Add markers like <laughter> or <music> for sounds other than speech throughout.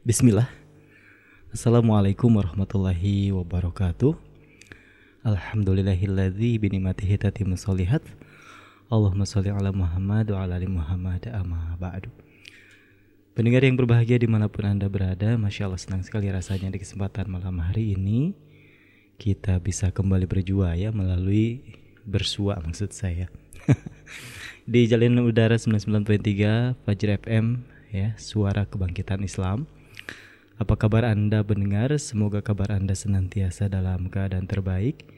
Bismillah. Assalamualaikum warahmatullahi wabarakatuh. Alhamdulillahilladzi binimatihi tatimu solihat Allahumma sholli ala Muhammad wa ala ali Muhammad amma ba'du. Pendengar yang berbahagia di mana pun Anda berada Masya Allah senang sekali rasanya di kesempatan malam hari ini Kita bisa kembali berjua ya melalui bersua maksud saya. <laughs> Di jalin udara 99.3 Fajr FM ya Suara Kebangkitan Islam apa kabar Anda pendengar? Semoga kabar Anda senantiasa dalam keadaan terbaik.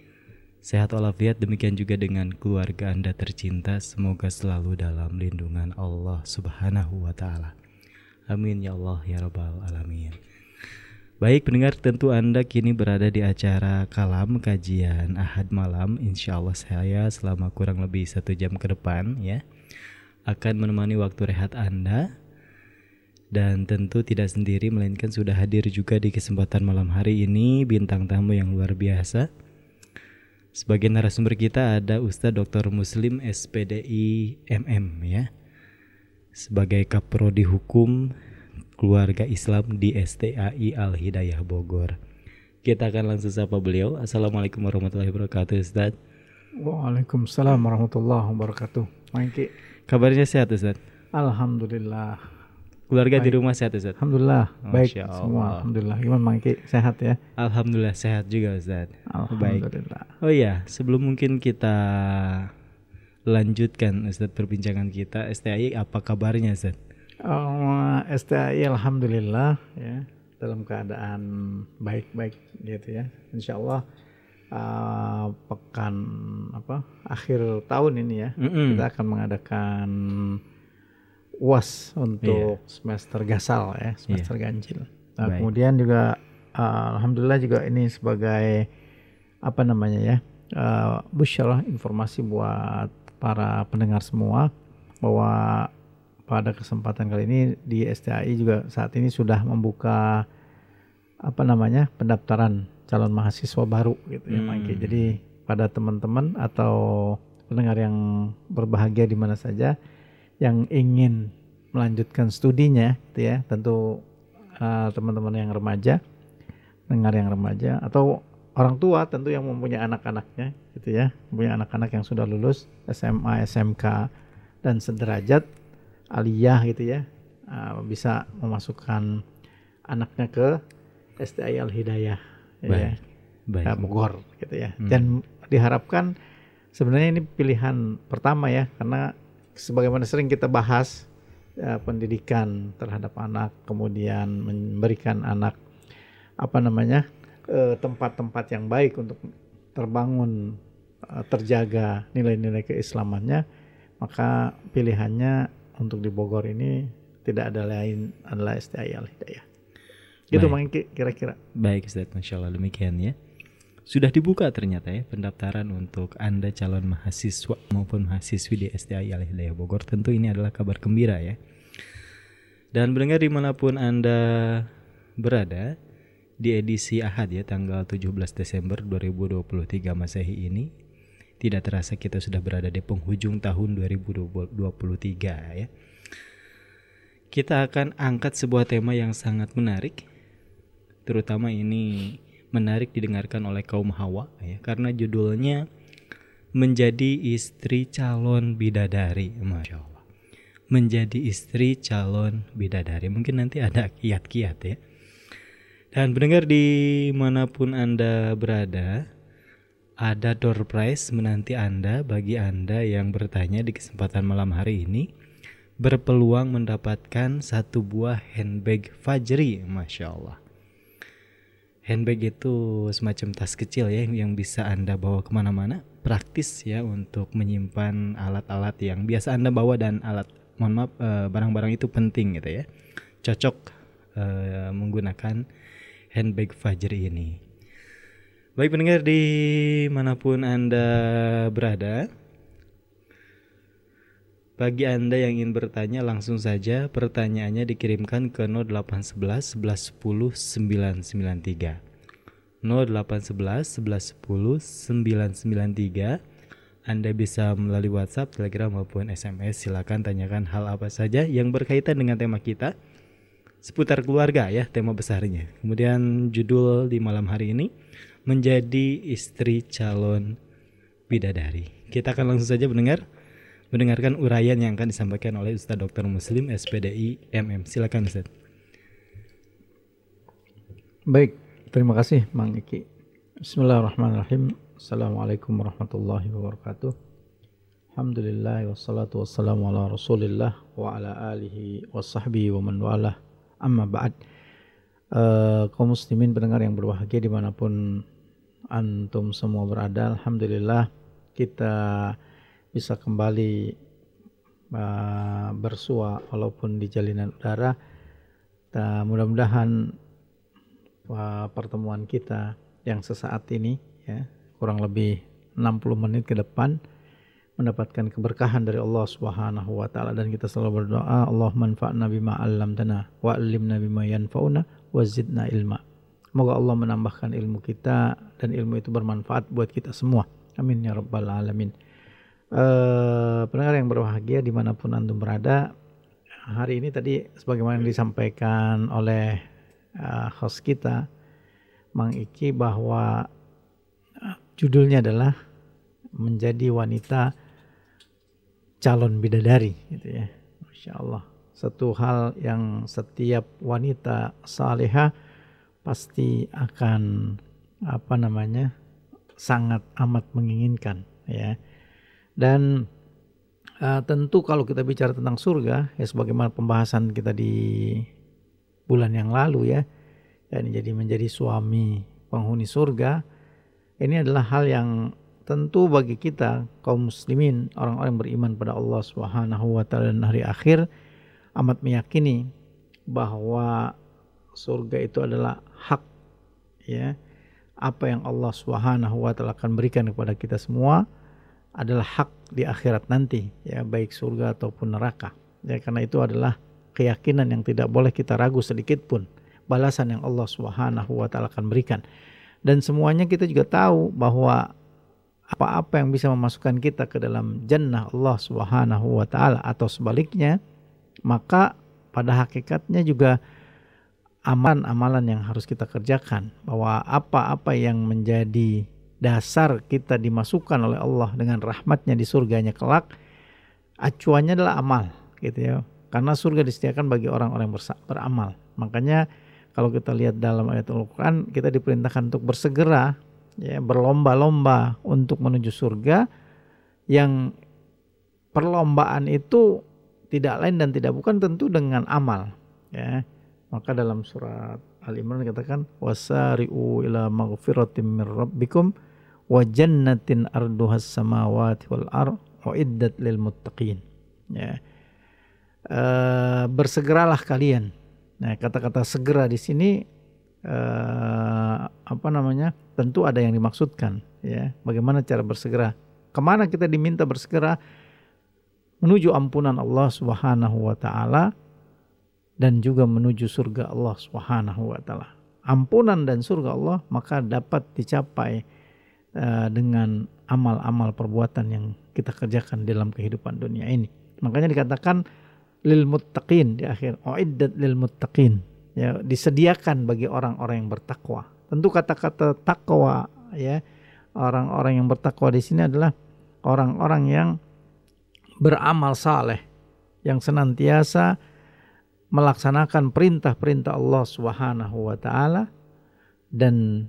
Sehat walafiat demikian juga dengan keluarga Anda tercinta. Semoga selalu dalam lindungan Allah Subhanahu wa taala. Amin ya Allah ya rabbal alamin. Baik pendengar tentu Anda kini berada di acara Kalam Kajian Ahad Malam Insya Allah saya selama kurang lebih satu jam ke depan ya Akan menemani waktu rehat Anda dan tentu tidak sendiri melainkan sudah hadir juga di kesempatan malam hari ini bintang tamu yang luar biasa. Sebagai narasumber kita ada Ustadz Dr. Muslim SPDI MM ya. Sebagai Kaprodi Hukum Keluarga Islam di STAI Al Hidayah Bogor. Kita akan langsung sapa beliau. Assalamualaikum warahmatullahi wabarakatuh Ustadz. Waalaikumsalam warahmatullahi wabarakatuh. Maiki. Kabarnya sehat Ustadz? Alhamdulillah. Keluarga baik. di rumah sehat Ustaz? Alhamdulillah, Masya baik Allah. semua. Alhamdulillah. Gimana Mangki? Sehat ya? Alhamdulillah sehat juga Ustaz. Alhamdulillah. Baik. Oh iya, sebelum mungkin kita lanjutkan Ustaz perbincangan kita, STI apa kabarnya Ustaz? Oh, STI Alhamdulillah ya dalam keadaan baik-baik gitu ya. Insya Allah uh, pekan apa akhir tahun ini ya mm -hmm. kita akan mengadakan UAS untuk yeah. semester gasal ya, semester yeah. ganjil. Nah, Baik. kemudian juga uh, alhamdulillah juga ini sebagai apa namanya ya? Uh, busyarah informasi buat para pendengar semua bahwa pada kesempatan kali ini di STAI juga saat ini sudah membuka apa namanya pendaftaran calon mahasiswa baru gitu ya hmm. Jadi pada teman-teman atau pendengar yang berbahagia di mana saja yang ingin melanjutkan studinya gitu ya. Tentu uh, teman-teman yang remaja dengar yang remaja atau orang tua tentu yang mempunyai anak-anaknya gitu ya. Punya anak-anak yang sudah lulus SMA SMK dan sederajat aliyah gitu ya. Uh, bisa memasukkan anaknya ke STI Al Hidayah ya, baik, baik. Uh, Bogor gitu ya. Hmm. dan diharapkan sebenarnya ini pilihan pertama ya karena sebagaimana sering kita bahas ya, pendidikan terhadap anak, kemudian memberikan anak apa namanya eh, tempat-tempat yang baik untuk terbangun, eh, terjaga nilai-nilai keislamannya, maka pilihannya untuk di Bogor ini tidak ada lain adalah STI Al Hidayah. Gitu kira-kira. Baik Ustaz, Masya Allah demikian ya. Sudah dibuka ternyata ya pendaftaran untuk Anda calon mahasiswa maupun mahasiswi di STI Al Hidayah Bogor. Tentu ini adalah kabar gembira ya. Dan mendengar di mana pun Anda berada di edisi Ahad ya tanggal 17 Desember 2023 Masehi ini tidak terasa kita sudah berada di penghujung tahun 2023 ya. Kita akan angkat sebuah tema yang sangat menarik terutama ini menarik didengarkan oleh kaum hawa ya karena judulnya menjadi istri calon bidadari. Masya Allah. Menjadi istri calon bidadari. Mungkin nanti ada kiat-kiat ya. Dan pendengar di mana pun anda berada ada door prize menanti anda bagi anda yang bertanya di kesempatan malam hari ini berpeluang mendapatkan satu buah handbag Fajri. Masya Allah handbag itu semacam tas kecil ya yang bisa anda bawa ke mana-mana. Praktis ya untuk menyimpan alat-alat yang biasa anda bawa dan alat mohon maaf eh, barang-barang itu penting gitu ya. Cocok uh, menggunakan handbag Fajri ini. Baik pendengar di mana pun anda berada bagi Anda yang ingin bertanya langsung saja pertanyaannya dikirimkan ke 0811 1110 993. 0811 1110 993. Anda bisa melalui WhatsApp, Telegram maupun SMS. Silakan tanyakan hal apa saja yang berkaitan dengan tema kita. seputar keluarga ya tema besarnya. Kemudian judul di malam hari ini menjadi istri calon bidadari. Kita akan langsung saja mendengar mendengarkan uraian yang akan disampaikan oleh Ustaz Dr. Muslim SPDI MM. Silakan Ustaz. Baik, terima kasih Mang Iki. Bismillahirrahmanirrahim. Assalamualaikum warahmatullahi wabarakatuh. Alhamdulillah wassalatu wassalamu ala rasulillah wa ala alihi wa sahbihi wa man walah amma ba'd uh, kaum muslimin pendengar yang berbahagia di mana pun antum semua berada Alhamdulillah kita bisa kembali uh, bersua walaupun di jalinan udara uh, mudah-mudahan uh, pertemuan kita yang sesaat ini ya kurang lebih 60 menit ke depan mendapatkan keberkahan dari Allah Subhanahu wa taala dan kita selalu berdoa Allah manfa'na bima 'allamtana wa 'allimna bima yanfa'una wa zidna ilma. Semoga Allah menambahkan ilmu kita dan ilmu itu bermanfaat buat kita semua. Amin ya rabbal alamin. Uh, pendengar yang berbahagia di mana pun antum berada, hari ini tadi sebagaimana disampaikan oleh uh, host kita, Mang Iki bahwa uh, judulnya adalah menjadi wanita calon bidadari gitu ya. Masya Allah. Satu hal yang setiap wanita salehah pasti akan apa namanya sangat amat menginginkan ya. Dan uh, tentu kalau kita bicara tentang surga ya sebagaimana pembahasan kita di bulan yang lalu ya, ini jadi menjadi suami penghuni surga ini adalah hal yang tentu bagi kita kaum muslimin orang-orang beriman pada Allah Subhanahu wa taala dan hari akhir amat meyakini bahwa surga itu adalah hak ya. Apa yang Allah Subhanahu wa taala akan berikan kepada kita semua adalah hak di akhirat nanti ya baik surga ataupun neraka. Ya karena itu adalah keyakinan yang tidak boleh kita ragu sedikit pun balasan yang Allah Subhanahu wa taala akan berikan. Dan semuanya kita juga tahu bahwa apa-apa yang bisa memasukkan kita ke dalam jannah Allah Subhanahu wa taala atau sebaliknya maka pada hakikatnya juga amalan-amalan yang harus kita kerjakan bahwa apa-apa yang menjadi dasar kita dimasukkan oleh Allah dengan rahmatnya di surganya kelak acuannya adalah amal gitu ya. Karena surga disediakan bagi orang-orang beramal. Makanya kalau kita lihat dalam ayat Al-Quran kita diperintahkan untuk bersegera ya berlomba-lomba untuk menuju surga. Yang perlombaan itu tidak lain dan tidak bukan tentu dengan amal ya. Maka dalam surat Al Imran dikatakan wasari'u ila maghfiratin min rabbikum wa jannatin arduhas samawati wal ar wa iddat lil muttaqin. Ya. E, bersegeralah kalian. Nah kata-kata segera di sini uh, apa namanya? Tentu ada yang dimaksudkan ya. Bagaimana cara bersegera? Ke mana kita diminta bersegera? Menuju ampunan Allah Subhanahu wa taala dan juga menuju surga Allah Subhanahu wa taala. Ampunan dan surga Allah maka dapat dicapai uh, dengan amal-amal perbuatan yang kita kerjakan dalam kehidupan dunia ini makanya dikatakan lil muttaqin di akhir uiddat lil muttaqin ya disediakan bagi orang-orang yang bertakwa. Tentu kata-kata takwa ya orang-orang yang bertakwa di sini adalah orang-orang yang beramal saleh yang senantiasa melaksanakan perintah-perintah Allah Subhanahu wa taala dan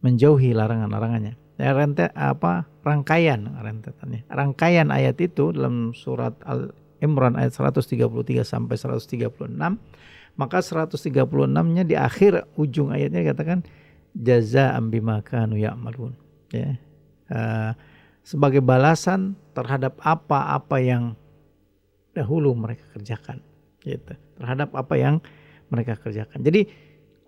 menjauhi larangan-larangannya. Ya, rente, apa rangkaian rentetannya. Rangkaian ayat itu dalam surat Al Imran ayat 133 sampai 136 maka 136-nya di akhir ujung ayatnya katakan jaza bima kanu ya'malun. Ya. Uh, sebagai balasan terhadap apa-apa yang dahulu mereka kerjakan gitu. Terhadap apa yang mereka kerjakan. Jadi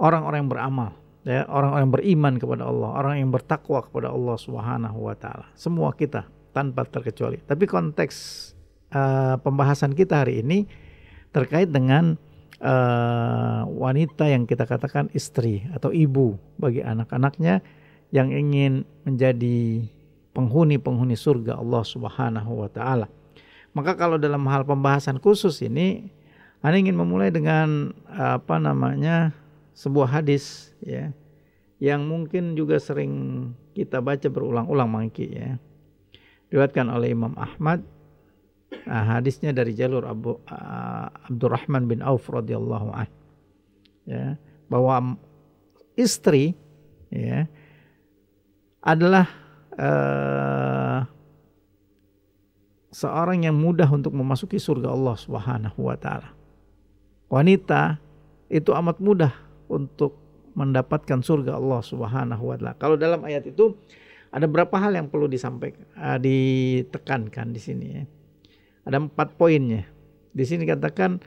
orang-orang yang beramal ya orang-orang beriman kepada Allah orang yang bertakwa kepada Allah Subhanahu wa taala semua kita tanpa terkecuali tapi konteks uh, pembahasan kita hari ini terkait dengan uh, wanita yang kita katakan istri atau ibu bagi anak-anaknya yang ingin menjadi penghuni-penghuni surga Allah Subhanahu wa taala. Maka kalau dalam hal pembahasan khusus ini Anda ingin memulai dengan apa namanya sebuah hadis ya yang mungkin juga sering kita baca berulang-ulang mangki ya. Diriwayatkan oleh Imam Ahmad Nah, hadisnya dari jalur Abu uh, Abdurrahman bin Auf radhiyallahu an. Ya, bahwa istri ya adalah uh, seorang yang mudah untuk memasuki surga Allah Subhanahu wa taala. Wanita itu amat mudah untuk mendapatkan surga Allah Subhanahu wa taala. Kalau dalam ayat itu ada beberapa hal yang perlu disampaikan, uh, ditekankan di sini ya. Ada empat poinnya. Di sini katakan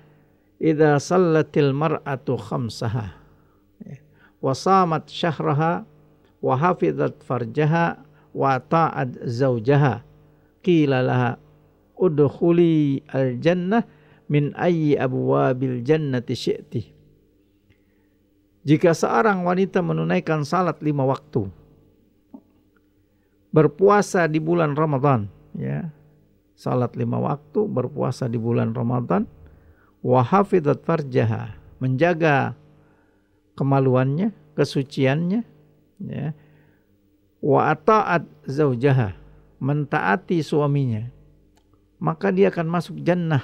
idza sallatil mar'atu khamsaha ya. wa samat syahraha wa hafizat farjaha wa ta'at zaujaha qila laha udkhuli al jannah min ayyi abwabil jannati syi'ti jika seorang wanita menunaikan salat lima waktu berpuasa di bulan Ramadan ya salat lima waktu, berpuasa di bulan Ramadan, wahafidat farjaha, menjaga kemaluannya, kesuciannya, ya. Wa ata'at zaujaha, mentaati suaminya. Maka dia akan masuk jannah.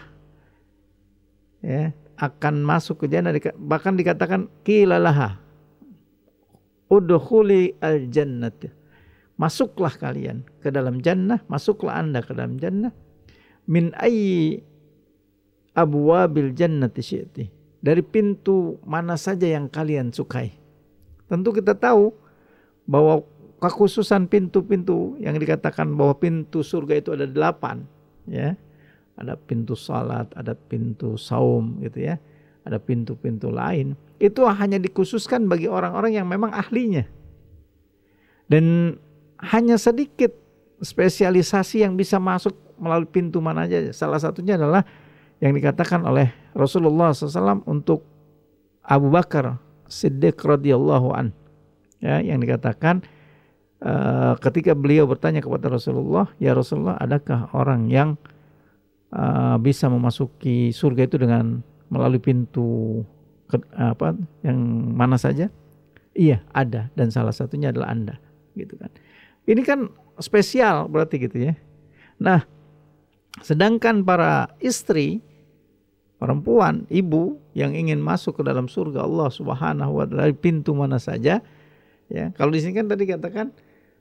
Ya, akan masuk ke jannah bahkan dikatakan kilalaha udkhuli al jannah masuklah kalian ke dalam jannah masuklah anda ke dalam jannah min ayyi abwabil jannati syi'ti. Dari pintu mana saja yang kalian sukai. Tentu kita tahu bahwa kekhususan pintu-pintu yang dikatakan bahwa pintu surga itu ada delapan. Ya. Ada pintu salat, ada pintu saum gitu ya. Ada pintu-pintu lain. Itu hanya dikhususkan bagi orang-orang yang memang ahlinya. Dan hanya sedikit spesialisasi yang bisa masuk melalui pintu mana aja. Salah satunya adalah yang dikatakan oleh Rasulullah SAW untuk Abu Bakar Siddiq radhiyallahu an. Ya, yang dikatakan uh, ketika beliau bertanya kepada Rasulullah, "Ya Rasulullah, adakah orang yang uh, bisa memasuki surga itu dengan melalui pintu ke, apa yang mana saja?" Iya, ada dan salah satunya adalah Anda, gitu kan. Ini kan spesial berarti gitu ya. Nah, Sedangkan para istri, perempuan, ibu yang ingin masuk ke dalam surga Allah Subhanahu wa taala dari pintu mana saja, ya. Kalau di sini kan tadi katakan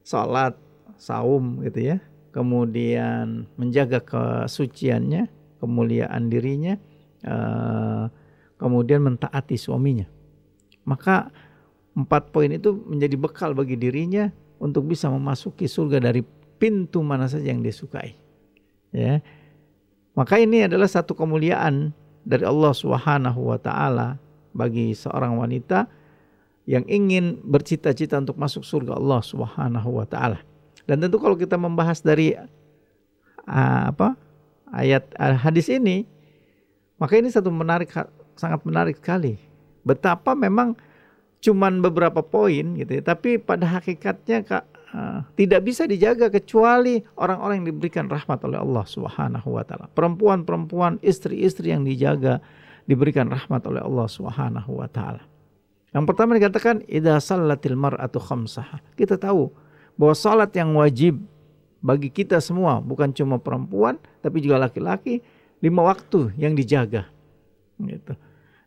salat, saum gitu ya. Kemudian menjaga kesuciannya, kemuliaan dirinya, uh, kemudian mentaati suaminya. Maka empat poin itu menjadi bekal bagi dirinya untuk bisa memasuki surga dari pintu mana saja yang disukai ya maka ini adalah satu kemuliaan dari Allah Subhanahu wa taala bagi seorang wanita yang ingin bercita-cita untuk masuk surga Allah Subhanahu wa taala. Dan tentu kalau kita membahas dari apa? ayat hadis ini maka ini satu menarik sangat menarik sekali. Betapa memang cuman beberapa poin gitu ya, tapi pada hakikatnya Kak tidak bisa dijaga kecuali orang-orang yang diberikan rahmat oleh Allah Subhanahu wa taala. Perempuan-perempuan, istri-istri yang dijaga diberikan rahmat oleh Allah Subhanahu wa taala. Yang pertama dikatakan idza sallatil mar'atu khamsah. Kita tahu bahwa salat yang wajib bagi kita semua bukan cuma perempuan tapi juga laki-laki lima waktu yang dijaga. Gitu.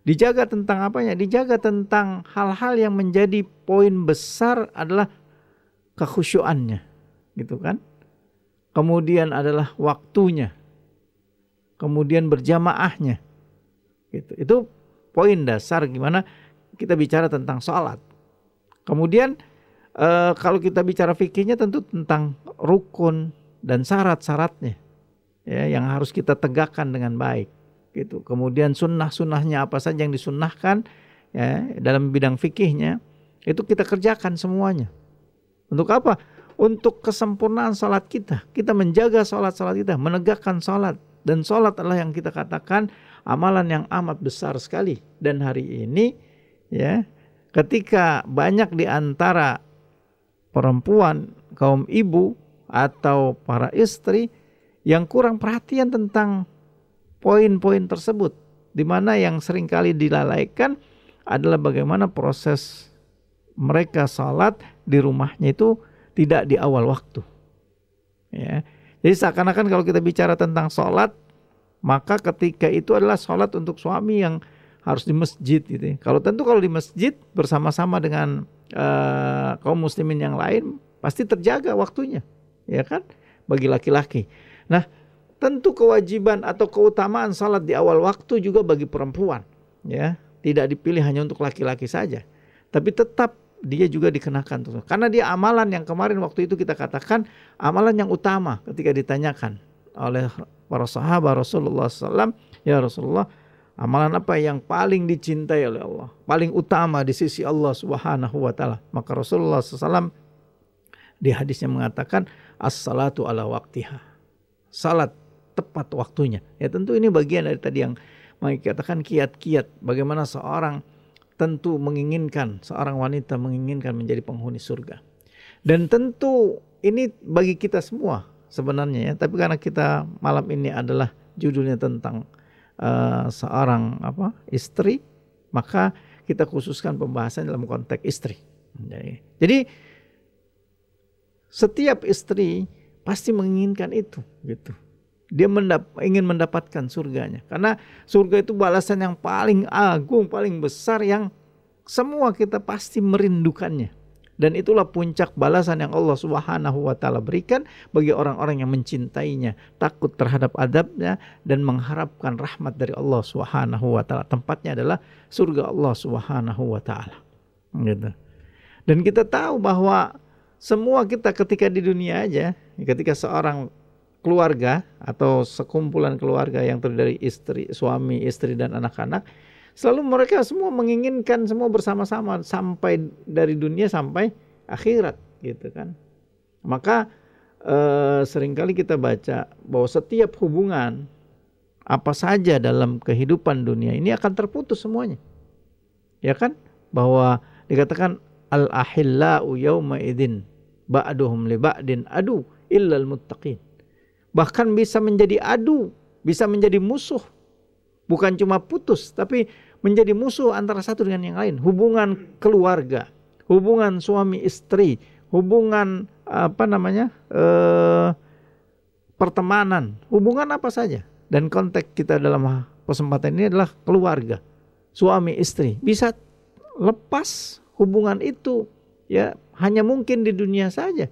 Dijaga tentang apanya? Dijaga tentang hal-hal yang menjadi poin besar adalah kekhusyuannya gitu kan kemudian adalah waktunya kemudian berjamaahnya gitu itu poin dasar gimana kita bicara tentang sholat kemudian e, kalau kita bicara fikihnya tentu tentang rukun dan syarat-syaratnya ya yang harus kita tegakkan dengan baik gitu kemudian sunnah-sunnahnya apa saja yang disunnahkan ya dalam bidang fikihnya itu kita kerjakan semuanya untuk apa? Untuk kesempurnaan salat kita. Kita menjaga salat-salat kita, menegakkan salat. Dan salat adalah yang kita katakan amalan yang amat besar sekali. Dan hari ini ya, ketika banyak di antara perempuan, kaum ibu atau para istri yang kurang perhatian tentang poin-poin tersebut di mana yang sering kali dilalaikan adalah bagaimana proses mereka salat di rumahnya itu tidak di awal waktu. Ya. Jadi seakan-akan kalau kita bicara tentang salat, maka ketika itu adalah salat untuk suami yang harus di masjid gitu. Ya. Kalau tentu kalau di masjid bersama-sama dengan uh, kaum muslimin yang lain pasti terjaga waktunya, ya kan? Bagi laki-laki. Nah, tentu kewajiban atau keutamaan salat di awal waktu juga bagi perempuan ya tidak dipilih hanya untuk laki-laki saja tapi tetap dia juga dikenakan tuh karena dia amalan yang kemarin waktu itu kita katakan amalan yang utama ketika ditanyakan oleh para sahabat Rasulullah SAW ya Rasulullah amalan apa yang paling dicintai oleh Allah? Paling utama di sisi Allah Subhanahu Wa Taala. Maka Rasulullah SAW di hadisnya mengatakan as-salatu ala waktiha salat tepat waktunya. Ya tentu ini bagian dari tadi yang katakan kiat-kiat. Bagaimana seorang tentu menginginkan seorang wanita menginginkan menjadi penghuni surga. Dan tentu ini bagi kita semua sebenarnya ya, tapi karena kita malam ini adalah judulnya tentang uh, seorang apa istri, maka kita khususkan pembahasan dalam konteks istri. Jadi, jadi setiap istri pasti menginginkan itu gitu. Dia mendap ingin mendapatkan surganya. Karena surga itu balasan yang paling agung paling besar yang semua kita pasti merindukannya dan itulah puncak balasan yang Allah Subhanahu wa taala berikan bagi orang-orang yang mencintainya, takut terhadap adabnya dan mengharapkan rahmat dari Allah Subhanahu wa taala. Tempatnya adalah surga Allah Subhanahu wa taala. Gitu. Dan kita tahu bahwa semua kita ketika di dunia aja, ketika seorang keluarga atau sekumpulan keluarga yang terdiri dari istri, suami, istri dan anak-anak, selalu mereka semua menginginkan semua bersama-sama sampai dari dunia sampai akhirat gitu kan. Maka eh, sering kali kita baca bahwa setiap hubungan apa saja dalam kehidupan dunia ini akan terputus semuanya. Ya kan? Bahwa dikatakan al-ahillau yauma idzin ba'duhum li ba'din adu illal muttaqin bahkan bisa menjadi adu, bisa menjadi musuh. Bukan cuma putus, tapi menjadi musuh antara satu dengan yang lain. Hubungan keluarga, hubungan suami istri, hubungan apa namanya eh, pertemanan, hubungan apa saja. Dan konteks kita dalam kesempatan ini adalah keluarga, suami istri. Bisa lepas hubungan itu ya hanya mungkin di dunia saja.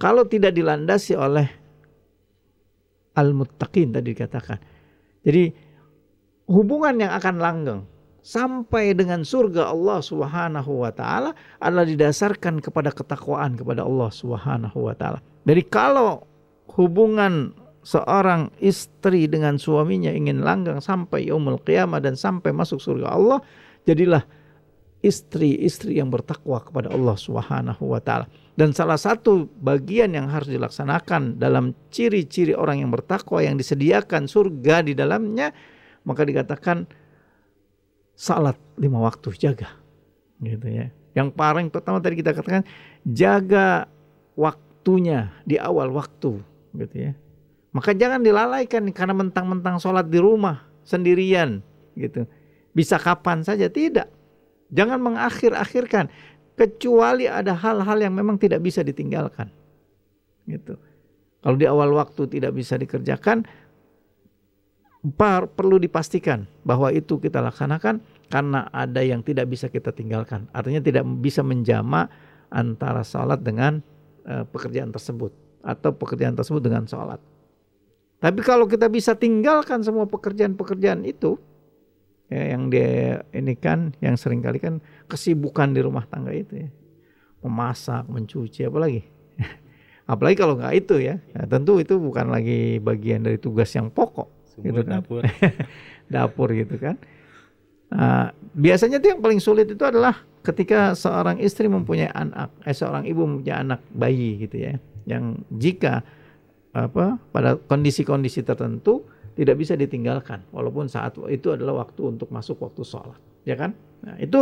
Kalau tidak dilandasi oleh al-muttaqin tadi dikatakan. Jadi hubungan yang akan langgeng sampai dengan surga Allah Subhanahu wa taala adalah didasarkan kepada ketakwaan kepada Allah Subhanahu wa taala. Jadi kalau hubungan seorang istri dengan suaminya ingin langgeng sampai yaumul qiyamah dan sampai masuk surga Allah, jadilah istri-istri yang bertakwa kepada Allah Subhanahu wa taala. Dan salah satu bagian yang harus dilaksanakan dalam ciri-ciri orang yang bertakwa yang disediakan surga di dalamnya, maka dikatakan salat lima waktu jaga, gitu ya. Yang paling pertama tadi kita katakan jaga waktunya di awal waktu, gitu ya. Maka jangan dilalaikan karena mentang-mentang sholat di rumah sendirian, gitu. Bisa kapan saja tidak. Jangan mengakhir-akhirkan kecuali ada hal-hal yang memang tidak bisa ditinggalkan. Gitu. Kalau di awal waktu tidak bisa dikerjakan, par, perlu dipastikan bahwa itu kita laksanakan karena ada yang tidak bisa kita tinggalkan. Artinya tidak bisa menjama antara sholat dengan uh, pekerjaan tersebut atau pekerjaan tersebut dengan sholat. Tapi kalau kita bisa tinggalkan semua pekerjaan-pekerjaan itu, ya, yang dia ini kan yang sering kali kan kesibukan di rumah tangga itu ya memasak mencuci apalagi <laughs> apalagi kalau nggak itu ya nah, tentu itu bukan lagi bagian dari tugas yang pokok Sumur gitu kan? dapur. <laughs> dapur gitu kan? Nah, biasanya tuh yang paling sulit itu adalah ketika seorang istri mempunyai anak eh seorang ibu mempunyai anak bayi gitu ya yang jika apa pada kondisi-kondisi tertentu tidak bisa ditinggalkan walaupun saat itu adalah waktu untuk masuk waktu sholat ya kan? Nah, itu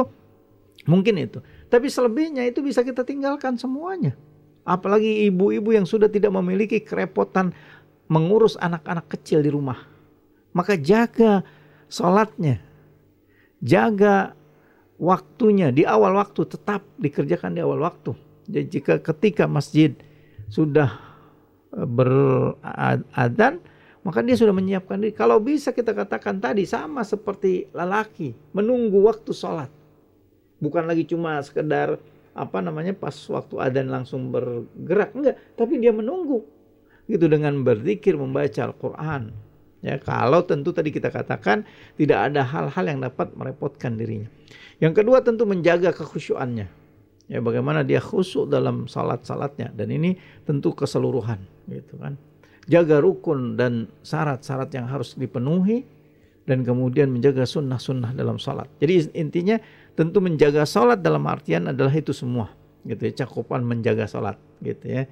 mungkin itu. Tapi selebihnya itu bisa kita tinggalkan semuanya. Apalagi ibu-ibu yang sudah tidak memiliki kerepotan mengurus anak-anak kecil di rumah maka jaga sholatnya. Jaga waktunya di awal waktu tetap dikerjakan di awal waktu. Jadi jika ketika masjid sudah e, beradan maka dia sudah menyiapkan diri. Kalau bisa kita katakan tadi sama seperti lelaki menunggu waktu sholat. Bukan lagi cuma sekedar apa namanya pas waktu adzan langsung bergerak enggak, tapi dia menunggu gitu dengan berzikir membaca Al-Qur'an. Ya, kalau tentu tadi kita katakan tidak ada hal-hal yang dapat merepotkan dirinya. Yang kedua tentu menjaga kekhusyuannya. Ya, bagaimana dia khusyuk dalam salat-salatnya dan ini tentu keseluruhan gitu kan. Jaga rukun dan syarat-syarat yang harus dipenuhi dan kemudian menjaga sunnah-sunnah dalam salat. Jadi intinya tentu menjaga salat dalam artian adalah itu semua gitu ya, cakupan menjaga salat gitu ya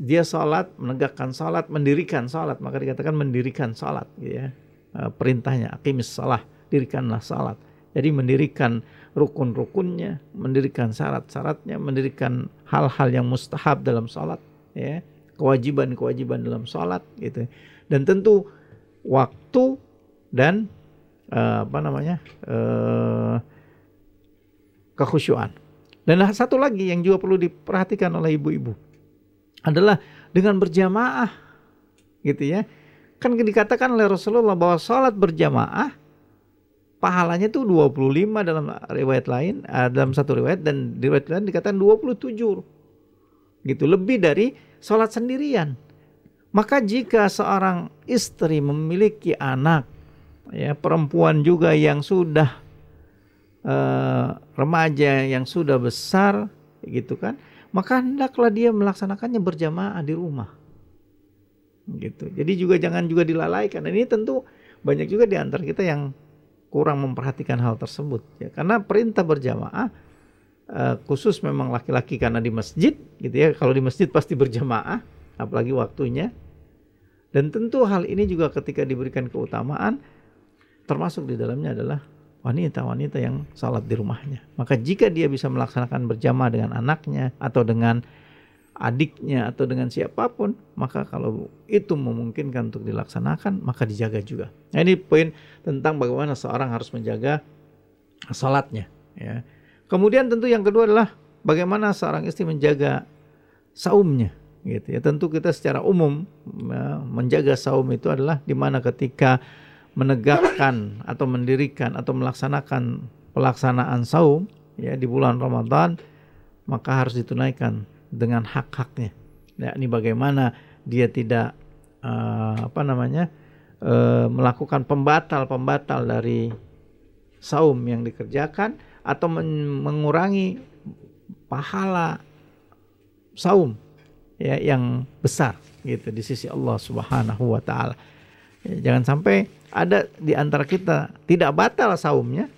dia sholat, menegakkan sholat, mendirikan sholat, maka dikatakan mendirikan sholat, gitu ya. Eh, perintahnya, akimis salah, dirikanlah sholat. Jadi mendirikan rukun-rukunnya, mendirikan syarat-syaratnya, mendirikan hal-hal yang mustahab dalam sholat, ya, kewajiban-kewajiban dalam sholat, gitu. Dan tentu waktu dan uh, apa namanya uh, kekhusyuan. Dan satu lagi yang juga perlu diperhatikan oleh ibu-ibu adalah dengan berjamaah gitu ya. Kan dikatakan oleh Rasulullah bahwa sholat berjamaah pahalanya tuh 25 dalam riwayat lain uh, dalam satu riwayat dan di riwayat lain dikatakan 27 gitu lebih dari sholat sendirian. Maka jika seorang istri memiliki anak ya perempuan juga yang sudah uh, remaja yang sudah besar gitu kan maka hendaklah dia melaksanakannya berjamaah di rumah. Gitu. Jadi juga jangan juga dilalaikan. Dan ini tentu banyak juga di antara kita yang kurang memperhatikan hal tersebut ya. Karena perintah berjamaah uh, khusus memang laki-laki karena di masjid gitu ya. Kalau di masjid pasti berjamaah apalagi waktunya. Dan tentu hal ini juga ketika diberikan keutamaan termasuk di dalamnya adalah wanita-wanita yang salat di rumahnya. Maka jika dia bisa melaksanakan berjamaah dengan anaknya atau dengan adiknya atau dengan siapa pun, maka kalau itu memungkinkan untuk dilaksanakan, maka dijaga juga. Nah, ini poin tentang bagaimana seorang harus menjaga salatnya. Ya. Kemudian tentu yang kedua adalah bagaimana seorang istri menjaga saumnya. Gitu ya. Tentu kita secara umum ya, menjaga saum itu adalah di mana ketika menegakkan atau mendirikan atau melaksanakan pelaksanaan saum ya di bulan Ramadan maka harus ditunaikan dengan hak-haknya. Ya, ini bagaimana dia tidak uh, apa namanya uh, melakukan pembatal-pembatal dari saum yang dikerjakan atau men mengurangi pahala saum ya yang besar gitu di sisi Allah Subhanahu wa taala. Ya, jangan sampai ada di antara kita tidak batal saumnya,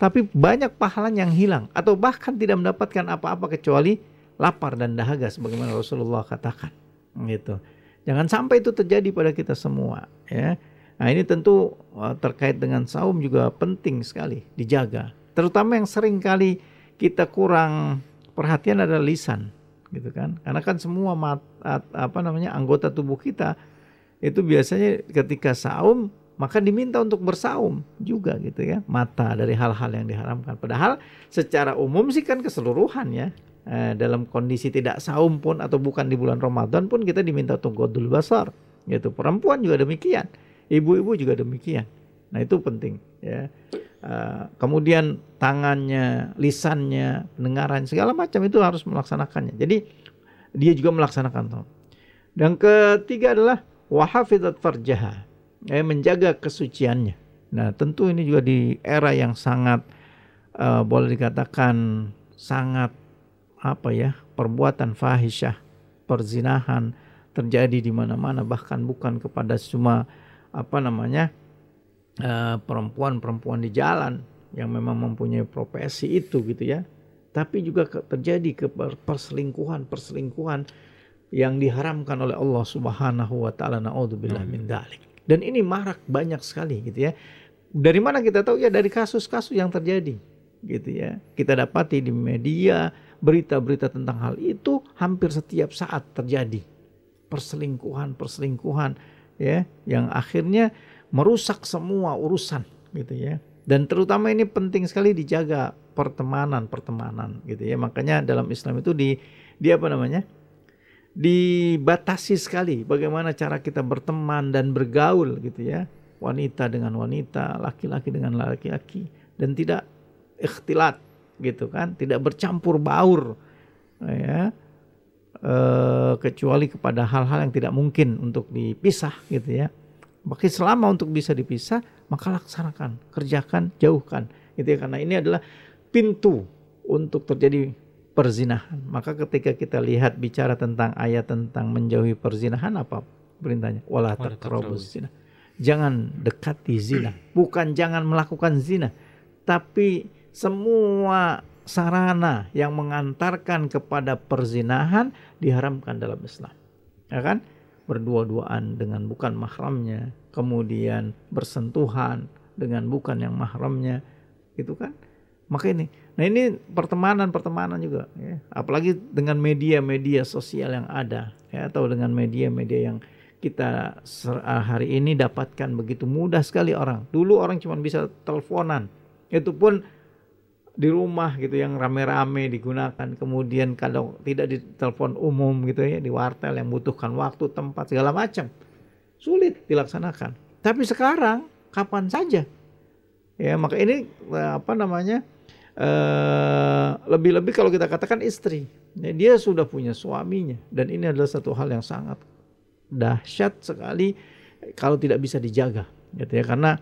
tapi banyak pahala yang hilang atau bahkan tidak mendapatkan apa-apa kecuali lapar dan dahaga sebagaimana Rasulullah katakan. Gitu. Jangan sampai itu terjadi pada kita semua, ya. Nah, ini tentu uh, terkait dengan saum juga penting sekali dijaga. Terutama yang sering kali kita kurang perhatian adalah lisan, gitu kan? Karena kan semua mat, apa namanya anggota tubuh kita itu biasanya ketika saum maka diminta untuk bersaum juga gitu ya. Mata dari hal-hal yang diharamkan. Padahal secara umum sih kan keseluruhan ya. Eh, dalam kondisi tidak saum pun atau bukan di bulan Ramadan pun kita diminta untuk godul basar. Gitu. Perempuan juga demikian. Ibu-ibu juga demikian. Nah itu penting ya. Uh, kemudian tangannya lisannya pendengaran segala macam itu harus melaksanakannya. Jadi dia juga melaksanakan. Dan ketiga adalah wahafizat farjaha eh, menjaga kesuciannya. Nah, tentu ini juga di era yang sangat uh, boleh dikatakan sangat apa ya perbuatan fahisyah, perzinahan terjadi di mana-mana bahkan bukan kepada cuma apa namanya perempuan perempuan-perempuan di jalan yang memang mempunyai profesi itu gitu ya. Tapi juga terjadi ke perselingkuhan perselingkuhan yang diharamkan oleh Allah Subhanahu wa taala. Naudzubillah min dzalik dan ini marak banyak sekali gitu ya. Dari mana kita tahu ya dari kasus-kasus yang terjadi gitu ya. Kita dapati di media berita-berita tentang hal itu hampir setiap saat terjadi. Perselingkuhan, perselingkuhan ya yang akhirnya merusak semua urusan gitu ya. Dan terutama ini penting sekali dijaga pertemanan-pertemanan gitu ya. Makanya dalam Islam itu di di apa namanya? Dibatasi sekali bagaimana cara kita berteman dan bergaul gitu ya. Wanita dengan wanita, laki-laki dengan laki-laki dan tidak ikhtilat gitu kan, tidak bercampur baur ya. E, kecuali kepada hal-hal yang tidak mungkin untuk dipisah gitu ya. Maka selama untuk bisa dipisah, maka laksanakan, kerjakan, jauhkan. Gitu ya karena ini adalah pintu untuk terjadi perzinahan. Maka ketika kita lihat bicara tentang ayat tentang menjauhi perzinahan apa perintahnya? Wala taqrabuz zina. Jangan dekati zina. Bukan jangan melakukan zina, tapi semua sarana yang mengantarkan kepada perzinahan diharamkan dalam Islam. Ya kan? berdua-duaan dengan bukan mahramnya, kemudian bersentuhan dengan bukan yang mahramnya, itu kan? Maka ini, nah ini pertemanan-pertemanan juga, ya. apalagi dengan media-media sosial yang ada, ya, atau dengan media-media yang kita ah, hari ini dapatkan begitu mudah sekali orang. Dulu orang cuma bisa teleponan, itu pun di rumah gitu yang rame-rame digunakan kemudian kalau tidak di telepon umum gitu ya di wartel yang butuhkan waktu tempat segala macam sulit dilaksanakan tapi sekarang kapan saja ya maka ini eh, apa namanya eh, lebih-lebih kalau kita katakan istri. Ya, dia sudah punya suaminya dan ini adalah satu hal yang sangat dahsyat sekali kalau tidak bisa dijaga gitu ya. Karena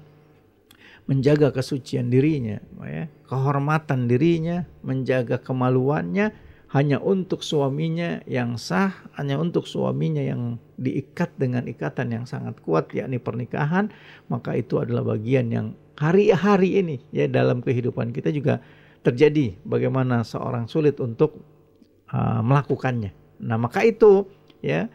menjaga kesucian dirinya, ya, kehormatan dirinya, menjaga kemaluannya hanya untuk suaminya yang sah, hanya untuk suaminya yang diikat dengan ikatan yang sangat kuat yakni pernikahan, maka itu adalah bagian yang hari-hari ini ya dalam kehidupan kita juga terjadi bagaimana seorang sulit untuk uh, melakukannya. Nah, maka itu ya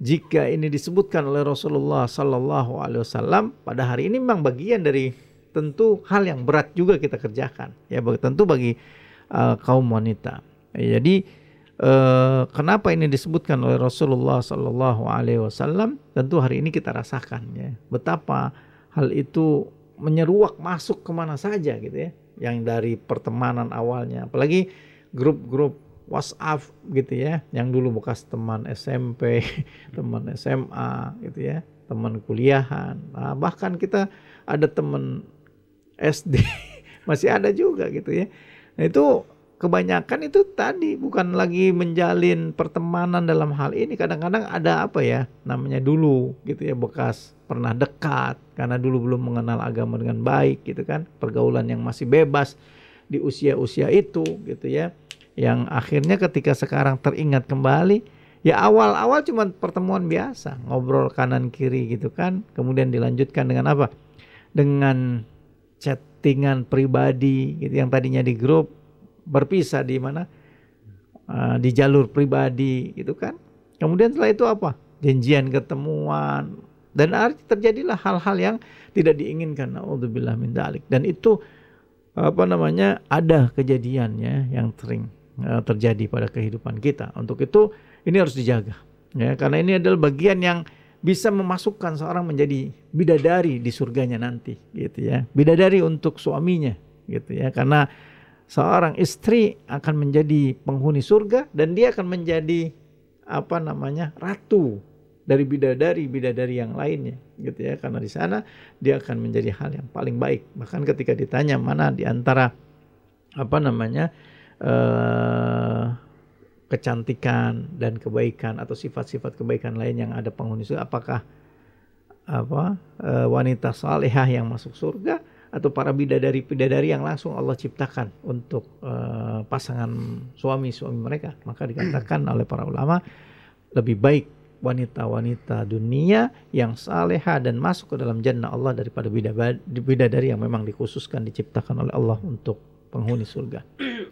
jika ini disebutkan oleh Rasulullah Sallallahu Alaihi Wasallam pada hari ini memang bagian dari tentu hal yang berat juga kita kerjakan ya tentu bagi uh, kaum wanita. Jadi uh, kenapa ini disebutkan oleh Rasulullah Sallallahu Alaihi Wasallam? Tentu hari ini kita rasakan ya betapa hal itu menyeruak masuk ke mana saja gitu ya, yang dari pertemanan awalnya, apalagi grup-grup WhatsApp gitu ya, yang dulu bekas teman SMP, <laughs> teman SMA gitu ya, teman kuliahan, nah, bahkan kita ada teman SD <laughs> masih ada juga gitu ya. Nah itu kebanyakan itu tadi bukan lagi menjalin pertemanan dalam hal ini. Kadang-kadang ada apa ya namanya dulu gitu ya bekas pernah dekat karena dulu belum mengenal agama dengan baik gitu kan pergaulan yang masih bebas di usia-usia itu gitu ya. Yang akhirnya ketika sekarang teringat kembali ya awal-awal cuma pertemuan biasa ngobrol kanan kiri gitu kan kemudian dilanjutkan dengan apa? Dengan chattingan pribadi gitu yang tadinya di grup berpisah di mana? Uh, di jalur pribadi gitu kan? Kemudian setelah itu apa? Janjian ketemuan. Dan terjadilah hal-hal yang tidak diinginkan. Naudzubillah min dalik. Dan itu apa namanya ada kejadiannya yang sering uh, terjadi pada kehidupan kita. Untuk itu ini harus dijaga ya. Karena ini adalah bagian yang bisa memasukkan seorang menjadi bidadari di surganya nanti gitu ya. Bidadari untuk suaminya gitu ya. Karena seorang istri akan menjadi penghuni surga dan dia akan menjadi apa namanya? ratu dari bidadari-bidadari yang lainnya gitu ya. Karena di sana dia akan menjadi hal yang paling baik. Bahkan ketika ditanya mana di antara apa namanya? Uh, kecantikan dan kebaikan atau sifat-sifat kebaikan lain yang ada penghuni surga apakah apa e, wanita salehah yang masuk surga atau para bidadari bidadari yang langsung Allah ciptakan untuk e, pasangan suami suami mereka. Maka dikatakan oleh para ulama lebih baik wanita-wanita dunia yang salehah dan masuk ke dalam jannah Allah daripada bidadari yang memang dikhususkan diciptakan oleh Allah untuk penghuni surga.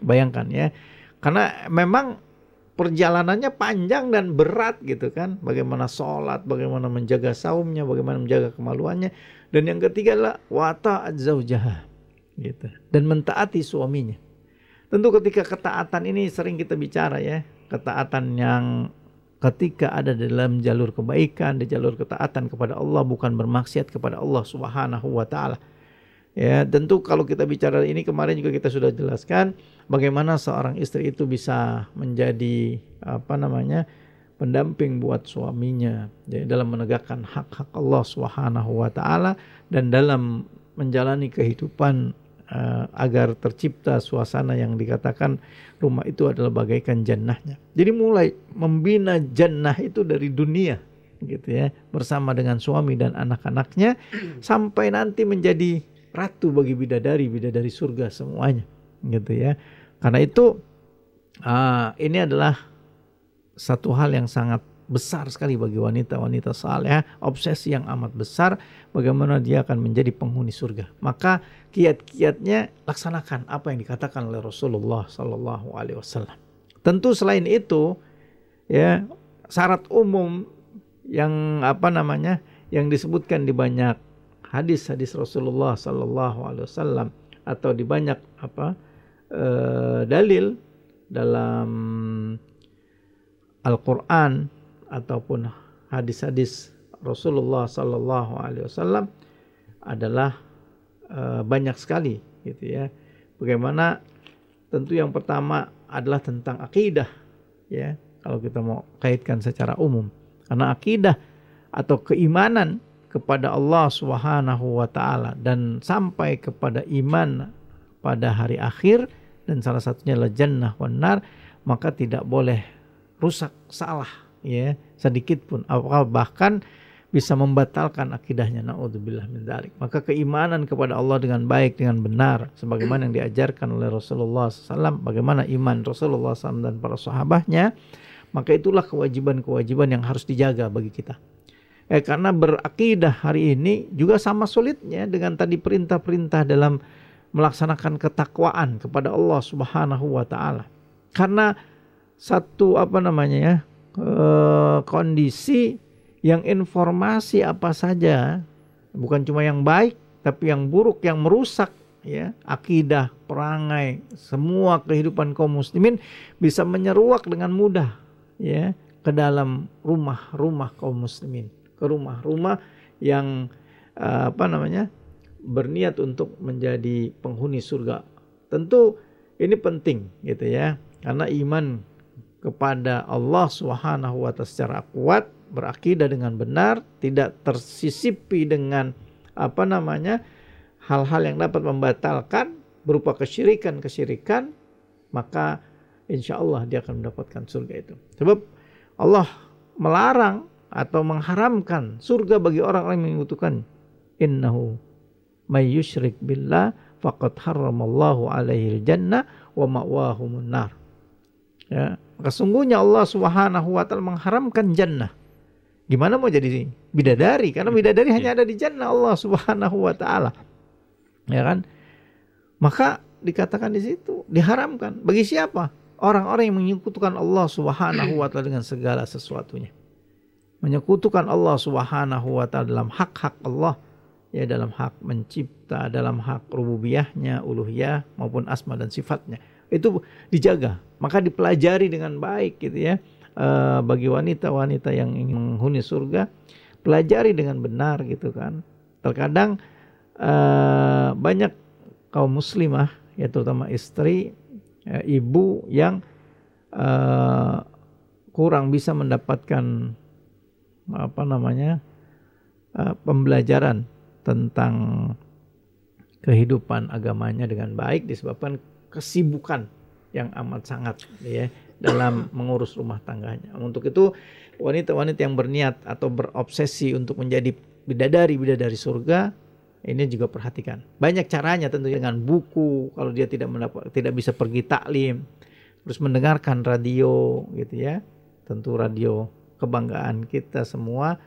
Bayangkan ya karena memang perjalanannya panjang dan berat gitu kan. Bagaimana sholat, bagaimana menjaga saumnya, bagaimana menjaga kemaluannya. Dan yang ketiga adalah wata zaujaha gitu. Dan mentaati suaminya. Tentu ketika ketaatan ini sering kita bicara ya. Ketaatan yang ketika ada dalam jalur kebaikan, di jalur ketaatan kepada Allah bukan bermaksiat kepada Allah Subhanahu wa taala. Ya, tentu kalau kita bicara ini kemarin juga kita sudah jelaskan bagaimana seorang istri itu bisa menjadi apa namanya pendamping buat suaminya ya, dalam menegakkan hak-hak Allah Subhanahu wa taala dan dalam menjalani kehidupan uh, agar tercipta suasana yang dikatakan rumah itu adalah bagaikan jannahnya. Jadi mulai membina jannah itu dari dunia gitu ya bersama dengan suami dan anak-anaknya sampai nanti menjadi ratu bagi bidadari bidadari surga semuanya gitu ya. Karena itu uh, ini adalah satu hal yang sangat besar sekali bagi wanita-wanita saleh, obsesi yang amat besar bagaimana dia akan menjadi penghuni surga. Maka kiat-kiatnya laksanakan apa yang dikatakan oleh Rasulullah Sallallahu Alaihi Wasallam. Tentu selain itu, ya syarat umum yang apa namanya yang disebutkan di banyak hadis-hadis Rasulullah Sallallahu Alaihi Wasallam atau di banyak apa eh, dalil dalam Al-Quran ataupun hadis-hadis Rasulullah Sallallahu Alaihi Wasallam adalah uh, banyak sekali gitu ya. Bagaimana? Tentu yang pertama adalah tentang akidah ya. Kalau kita mau kaitkan secara umum. Karena akidah atau keimanan kepada Allah Subhanahu wa taala dan sampai kepada iman pada hari akhir dan salah satunya adalah jannah wan nar maka tidak boleh rusak salah ya sedikit pun. Bahkan bisa membatalkan akidahnya. Naudzubillah min dzalik maka keimanan kepada Allah dengan baik dengan benar sebagaimana yang diajarkan oleh Rasulullah SAW bagaimana iman Rasulullah SAW dan para sahabatnya maka itulah kewajiban-kewajiban yang harus dijaga bagi kita eh, karena berakidah hari ini juga sama sulitnya dengan tadi perintah-perintah dalam melaksanakan ketakwaan kepada Allah Subhanahu wa taala. Karena satu apa namanya ya eh, kondisi yang informasi apa saja bukan cuma yang baik tapi yang buruk yang merusak ya akidah perangai semua kehidupan kaum muslimin bisa menyeruak dengan mudah ya ke dalam rumah-rumah kaum muslimin ke rumah-rumah yang eh, apa namanya berniat untuk menjadi penghuni surga tentu ini penting gitu ya karena iman kepada Allah Subhanahu wa taala secara kuat, berakidah dengan benar, tidak tersisipi dengan apa namanya? hal-hal yang dapat membatalkan berupa kesyirikan-kesyirikan, maka insya Allah dia akan mendapatkan surga itu. Sebab Allah melarang atau mengharamkan surga bagi orang-orang yang membutuhkan. Innahu may yushrik billah faqad harramallahu alaihi jannah wa ma'wahumun nar. Ya, Sesungguhnya Allah Subhanahu wa taala mengharamkan jannah. Gimana mau jadi bidadari? Karena bidadari hanya ada di jannah Allah Subhanahu wa taala. Ya kan? Maka dikatakan di situ diharamkan bagi siapa? Orang-orang yang menyekutukan Allah Subhanahu wa taala dengan segala sesuatunya. Menyekutukan Allah Subhanahu wa taala dalam hak-hak Allah ya dalam hak mencipta, dalam hak rububiyahnya, uluhiyah maupun asma dan sifatnya. Itu dijaga maka dipelajari dengan baik gitu ya. Uh, bagi wanita-wanita yang ingin menghuni surga pelajari dengan benar gitu kan. Terkadang uh, banyak kaum muslimah ya terutama istri ya, ibu yang uh, kurang bisa mendapatkan apa namanya uh, pembelajaran tentang kehidupan agamanya dengan baik disebabkan kesibukan yang amat sangat ya dalam <coughs> mengurus rumah tangganya. Untuk itu wanita-wanita yang berniat atau berobsesi untuk menjadi bidadari-bidadari surga ini juga perhatikan. Banyak caranya tentu dengan buku kalau dia tidak mendapat tidak bisa pergi taklim, terus mendengarkan radio gitu ya. Tentu radio kebanggaan kita semua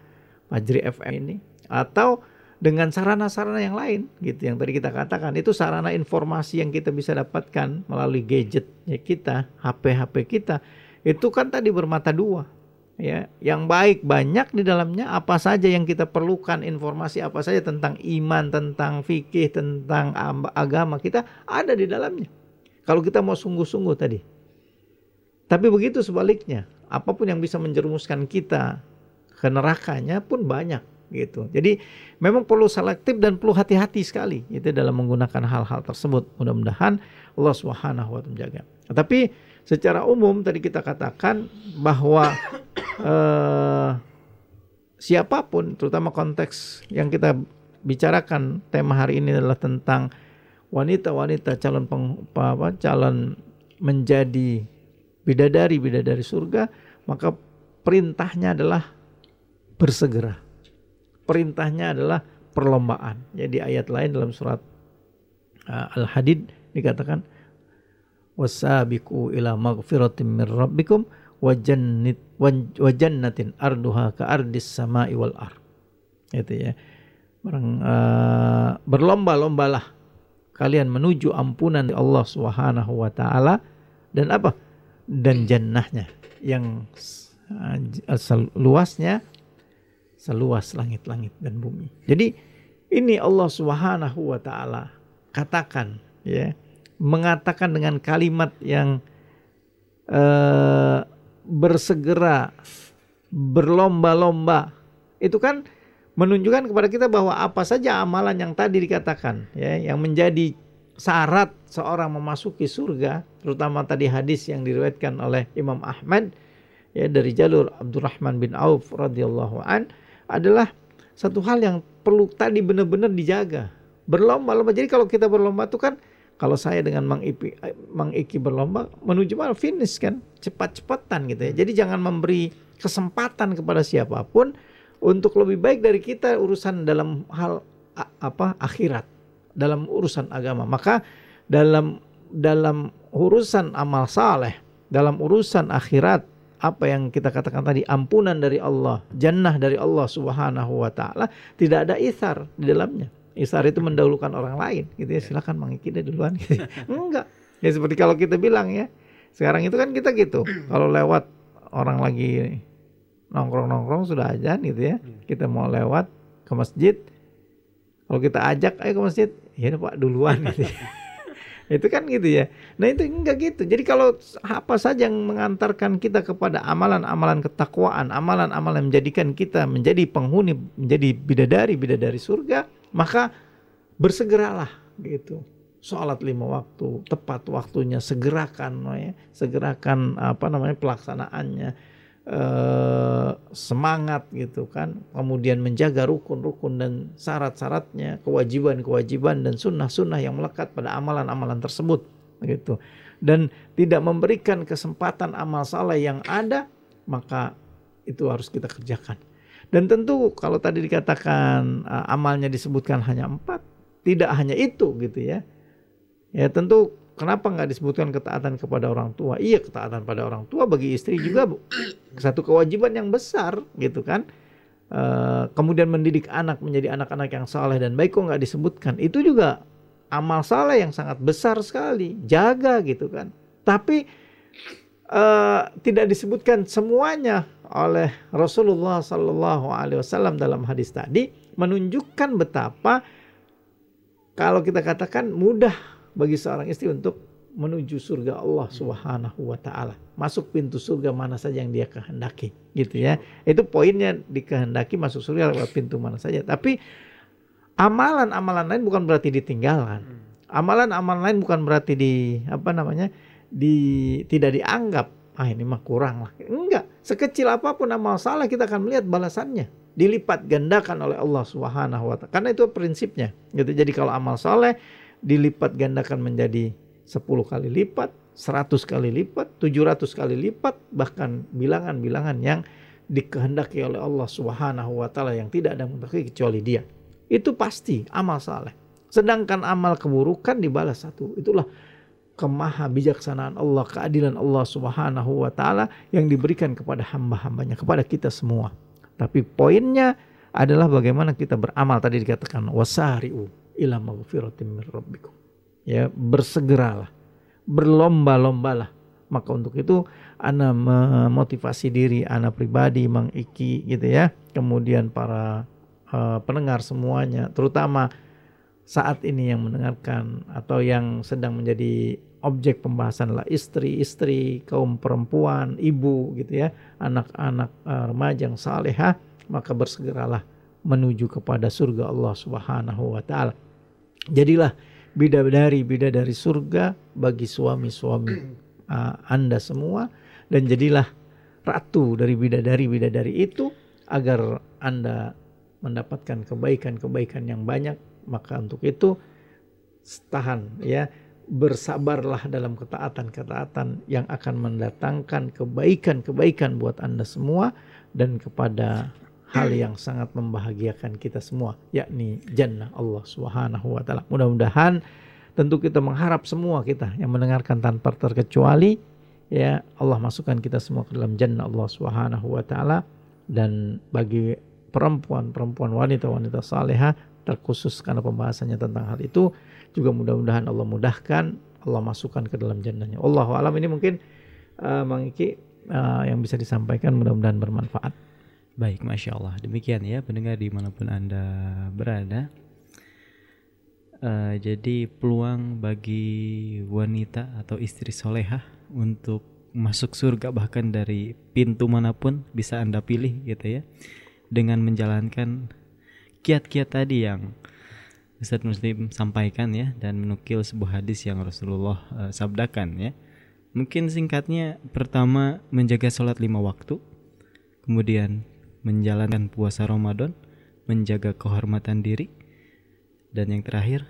Fajri FM ini. Atau dengan sarana-sarana yang lain gitu yang tadi kita katakan. Itu sarana informasi yang kita bisa dapatkan melalui gadgetnya kita HP-HP kita. Itu kan tadi bermata dua ya. Yang baik banyak di dalamnya apa saja yang kita perlukan informasi apa saja tentang iman tentang fikih tentang agama kita ada di dalamnya. Kalau kita mau sungguh-sungguh tadi. Tapi begitu sebaliknya apa pun yang bisa menjerumuskan kita ke nerakanya pun banyak gitu. Jadi memang perlu selektif dan perlu hati-hati sekali itu dalam menggunakan hal-hal tersebut. Mudah-mudahan Allah Subhanahu wa taala menjaga. Tapi secara umum tadi kita katakan bahwa <coughs> eh, siapa pun terutama konteks yang kita bicarakan tema hari ini adalah tentang wanita-wanita calon peng, apa, calon menjadi bidadari bidadari surga maka perintahnya adalah bersegera. Perintahnya adalah perlombaan. Jadi ayat lain dalam surat uh, al-hadid dikatakan wasabiqu ila maghfiratin min rabbikum wa wa jannatin arduha ka ardis sama'i wal ar itu ya. Barang, uh, berlomba-lombalah kalian menuju ampunan Allah Subhanahu wa taala. Dan apa? Dan jannahnya yang uh, luasnya seluas langit-langit dan bumi. Jadi ini Allah Subhanahu wa taala katakan ya mengatakan dengan kalimat yang uh, bersegera berlomba-lomba itu kan menunjukkan kepada kita bahwa apa saja amalan yang tadi dikatakan ya yang menjadi syarat seorang memasuki surga terutama tadi hadis yang diriwayatkan oleh Imam Ahmad ya dari jalur Abdurrahman bin Auf radhiyallahu an adalah satu hal yang perlu tadi benar-benar dijaga. Berlomba-lomba. Jadi kalau kita berlomba itu kan kalau saya dengan Mang Ipi, Mang Iki berlomba menuju mana finish kan cepat-cepatan gitu ya. Jadi jangan memberi kesempatan kepada siapa pun untuk lebih baik dari kita urusan dalam hal apa akhirat dalam urusan agama maka dalam dalam urusan amal saleh dalam urusan akhirat apa yang kita katakan tadi ampunan dari Allah jannah dari Allah subhanahu wa taala tidak ada isar di dalamnya isar itu mendahulukan orang lain gitu ya silakan mengiki deh duluan gitu. <laughs> enggak ya seperti kalau kita bilang ya sekarang itu kan kita gitu kalau lewat orang lagi nongkrong-nongkrong sudah aja gitu ya. Hmm. Kita mau lewat ke masjid. Kalau kita ajak ayo ke masjid, ya Pak duluan <laughs> gitu. Ya. itu kan gitu ya. Nah itu enggak gitu. Jadi kalau apa saja yang mengantarkan kita kepada amalan-amalan ketakwaan, amalan-amalan menjadikan kita menjadi penghuni, menjadi bidadari, bidadari surga, maka bersegeralah gitu. Sholat lima waktu, tepat waktunya, segerakan, ya, segerakan apa namanya pelaksanaannya eh, semangat gitu kan. Kemudian menjaga rukun-rukun dan syarat-syaratnya kewajiban-kewajiban dan sunnah-sunnah yang melekat pada amalan-amalan tersebut gitu. Dan tidak memberikan kesempatan amal saleh yang ada maka itu harus kita kerjakan. Dan tentu kalau tadi dikatakan uh, amalnya disebutkan hanya empat tidak hanya itu gitu ya. Ya tentu Kenapa nggak disebutkan ketaatan kepada orang tua? Iya ketaatan pada orang tua bagi istri juga satu kewajiban yang besar gitu kan. E, kemudian mendidik anak menjadi anak-anak yang saleh dan baik kok nggak disebutkan. Itu juga amal saleh yang sangat besar sekali. Jaga gitu kan. Tapi e, tidak disebutkan semuanya oleh Rasulullah Sallallahu Alaihi Wasallam dalam hadis tadi menunjukkan betapa kalau kita katakan mudah bagi seorang istri untuk menuju surga Allah Subhanahu wa taala. Masuk pintu surga mana saja yang dia kehendaki, gitu ya. Itu poinnya dikehendaki masuk surga lewat pintu mana saja. Tapi amalan-amalan lain bukan berarti ditinggalkan. Amalan-amalan lain bukan berarti di apa namanya? di tidak dianggap. Ah ini mah kurang lah. Enggak. Sekecil apa pun amal salah kita akan melihat balasannya dilipat gandakan oleh Allah Subhanahu wa taala. Karena itu prinsipnya. Gitu. Jadi kalau amal saleh dilipat gandakan menjadi 10 kali lipat, 100 kali lipat, 700 kali lipat, bahkan bilangan-bilangan yang dikehendaki oleh Allah Subhanahu wa taala yang tidak ada mutakhir kecuali Dia. Itu pasti amal saleh. Sedangkan amal keburukan dibalas satu. Itulah kemaha bijaksanaan Allah, keadilan Allah Subhanahu wa taala yang diberikan kepada hamba-hambanya, kepada kita semua. Tapi poinnya adalah bagaimana kita beramal tadi dikatakan wasari'u ila maghfiratin min rabbikum. Ya, bersegeralah, berlomba-lombalah. Maka untuk itu ana memotivasi diri ana pribadi Mang Iki gitu ya. Kemudian para uh, pendengar semuanya, terutama saat ini yang mendengarkan atau yang sedang menjadi objek pembahasan lah istri-istri, kaum perempuan, ibu gitu ya, anak-anak uh, remaja yang salehah, maka bersegeralah menuju kepada surga Allah Subhanahu wa taala. Jadilah bidadari bidadari surga bagi suami-suami uh, <clears throat> Anda semua. Dan jadilah ratu dari bidadari bidadari itu agar Anda mendapatkan kebaikan-kebaikan yang banyak. Maka untuk itu tahan ya. Bersabarlah dalam ketaatan-ketaatan yang akan mendatangkan kebaikan-kebaikan buat Anda semua dan kepada hal yang sangat membahagiakan kita semua yakni jannah Allah Subhanahu wa taala. Mudah-mudahan tentu kita mengharap semua kita yang mendengarkan tanpa terkecuali ya Allah masukkan kita semua ke dalam jannah Allah Subhanahu wa taala. Dan bagi perempuan-perempuan wanita-wanita saleha terkhusus karena pembahasannya tentang hal itu juga mudah-mudahan Allah mudahkan Allah masukkan ke dalam jannahnya. Allah alam. Ini mungkin uh, Mang uh, yang bisa disampaikan mudah-mudahan bermanfaat baik Masya Allah. Demikian ya pendengar di mana pun anda berada. Uh, jadi peluang bagi wanita atau istri solehah untuk masuk surga bahkan dari pintu mana pun bisa anda pilih gitu ya. Dengan menjalankan kiat-kiat tadi yang Ustadz Muslim sampaikan ya dan menukil sebuah hadis yang Rasulullah uh, sabdakan ya. Mungkin singkatnya pertama menjaga sholat lima waktu, kemudian menjalankan puasa Ramadan, menjaga kehormatan diri, dan yang terakhir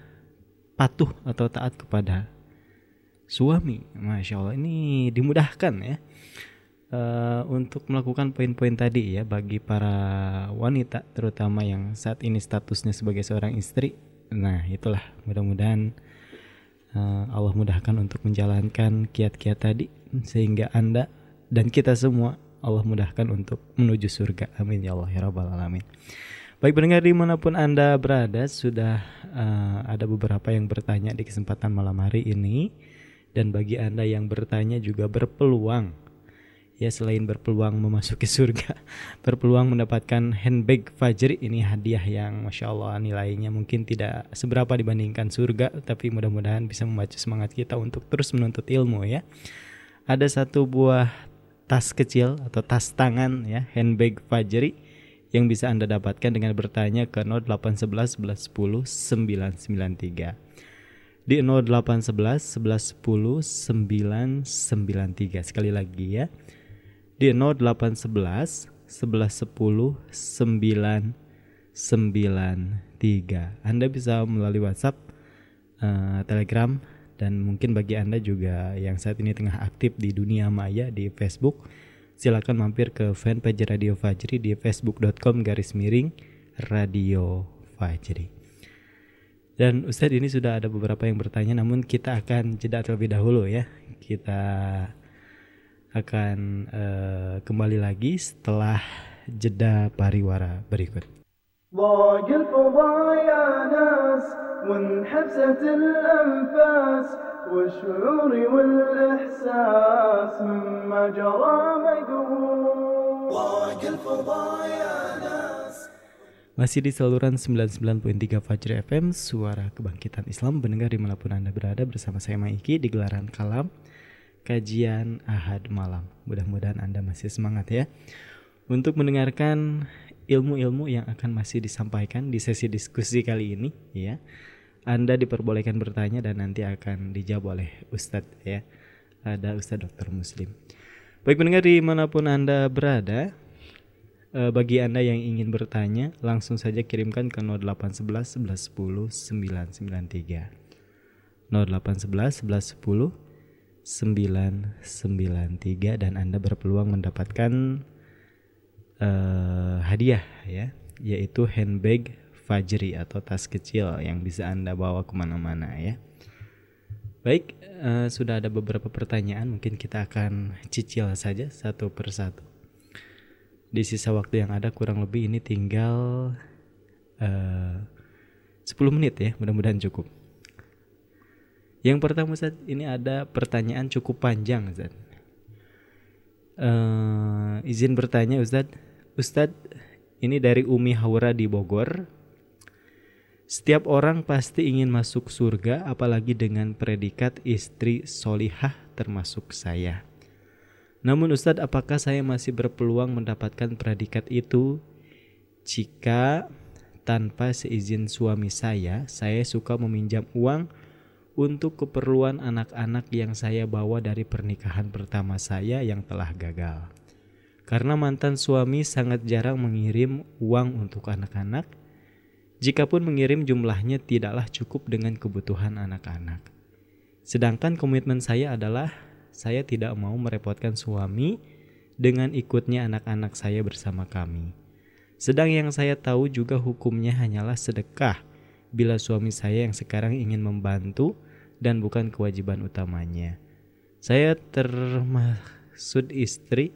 patuh atau taat kepada suami. Masya Allah ini dimudahkan ya uh, untuk melakukan poin-poin tadi ya bagi para wanita terutama yang saat ini statusnya sebagai seorang istri. Nah, itulah mudah-mudahan uh, Allah mudahkan untuk menjalankan kiat-kiat tadi sehingga Anda dan kita semua Allah mudahkan untuk menuju surga. Amin ya Allah ya rabbal alamin. Baik pendengar di mana pun Anda berada sudah uh, ada beberapa yang bertanya di kesempatan malam hari ini dan bagi Anda yang bertanya juga berpeluang ya selain berpeluang memasuki surga <laughs> berpeluang mendapatkan handbag Fajri ini hadiah yang masya Allah nilainya mungkin tidak seberapa dibandingkan surga tapi mudah-mudahan bisa membaca semangat kita untuk terus menuntut ilmu ya ada satu buah tas kecil atau tas tangan ya handbag Fajri yang bisa Anda dapatkan dengan bertanya ke 0811 1110 993 di 0811 1110 993 sekali lagi ya. Di 0811 1110 993. Anda bisa melalui WhatsApp, uh, Telegram dan mungkin bagi Anda juga yang saat ini tengah aktif di dunia maya di Facebook, silakan mampir ke fanpage Radio Fajri di facebook.com garis miring Radio Fajri. Dan Ustadz ini sudah ada beberapa yang bertanya namun kita akan jeda terlebih dahulu ya. Kita akan uh, kembali lagi setelah jeda pariwara berikut. ضاق الفضايا ناس وانحبست الأنفاس والشعور والإحساس مما جرى مقهور ضاق الفضايا ناس Masih di saluran 99.3 Fajr FM, suara kebangkitan Islam mendengar dimanapun Anda berada bersama saya Maiki di gelaran Kalam kajian Ahad malam. Mudah-mudahan Anda masih semangat ya untuk mendengarkan ilmu-ilmu yang akan masih disampaikan di sesi diskusi kali ini ya. Anda diperbolehkan bertanya dan nanti akan dijawab oleh Ustadz ya. Ada Ustadz Dokter Muslim. Baik pendengar di mana pun Anda berada, eh, bagi Anda yang ingin bertanya, langsung saja kirimkan ke 0811 1110 993. 0811 1110 993 dan Anda berpeluang mendapatkan uh, hadiah ya yaitu handbag Fajri atau tas kecil yang bisa Anda bawa ke mana-mana ya. Baik, uh, sudah ada beberapa pertanyaan, mungkin kita akan cicil saja satu persatu. Di sisa waktu yang ada kurang lebih ini tinggal uh, 10 menit ya, mudah-mudahan cukup. Yang pertama Ustaz, ini ada pertanyaan cukup panjang Ustaz. Uh, izin bertanya Ustaz. Ustaz, ini dari Umi Haura di Bogor. Setiap orang pasti ingin masuk surga apalagi dengan predikat istri solihah termasuk saya. Namun Ustadz apakah saya masih berpeluang mendapatkan predikat itu jika tanpa seizin suami saya, saya suka meminjam uang untuk keperluan anak-anak yang saya bawa dari pernikahan pertama saya yang telah gagal. Karena mantan suami sangat jarang mengirim uang untuk anak-anak, jikapun mengirim jumlahnya tidaklah cukup dengan kebutuhan anak-anak. Sedangkan komitmen saya adalah saya tidak mau merepotkan suami dengan ikutnya anak-anak saya bersama kami. Sedang yang saya tahu juga hukumnya hanyalah sedekah bila suami saya yang sekarang ingin membantu dan bukan kewajiban utamanya. Saya termaksud istri,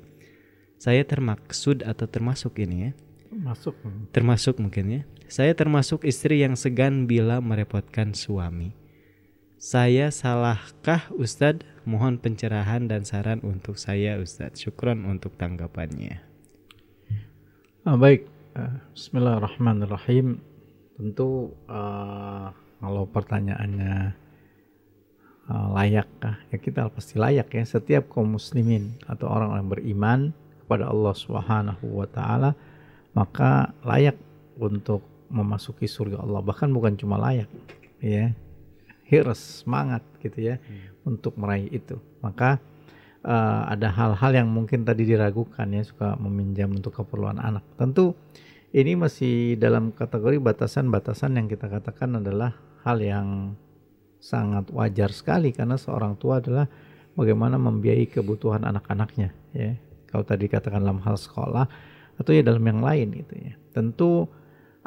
saya termaksud atau termasuk ini ya. Masuk. Termasuk mungkin ya. Saya termasuk istri yang segan bila merepotkan suami. Saya salahkah Ustadz? Mohon pencerahan dan saran untuk saya Ustadz. Syukron untuk tanggapannya. Ah, baik, uh, Bismillahirrahmanirrahim. Tentu uh, kalau pertanyaannya uh, layakkah? Ya kita pasti layak ya. Setiap kaum muslimin atau orang-orang beriman kepada Allah Subhanahu wa taala maka layak untuk memasuki surga Allah. Bahkan bukan cuma layak, ya hirs semangat gitu ya hmm. untuk meraih itu maka uh, ada hal-hal yang mungkin tadi diragukan ya suka meminjam untuk keperluan anak tentu ini masih dalam kategori batasan-batasan yang kita katakan adalah hal yang sangat wajar sekali karena seorang tua adalah bagaimana membiayai kebutuhan anak-anaknya ya kalau tadi katakan dalam hal sekolah atau ya dalam yang lain gitu ya. Tentu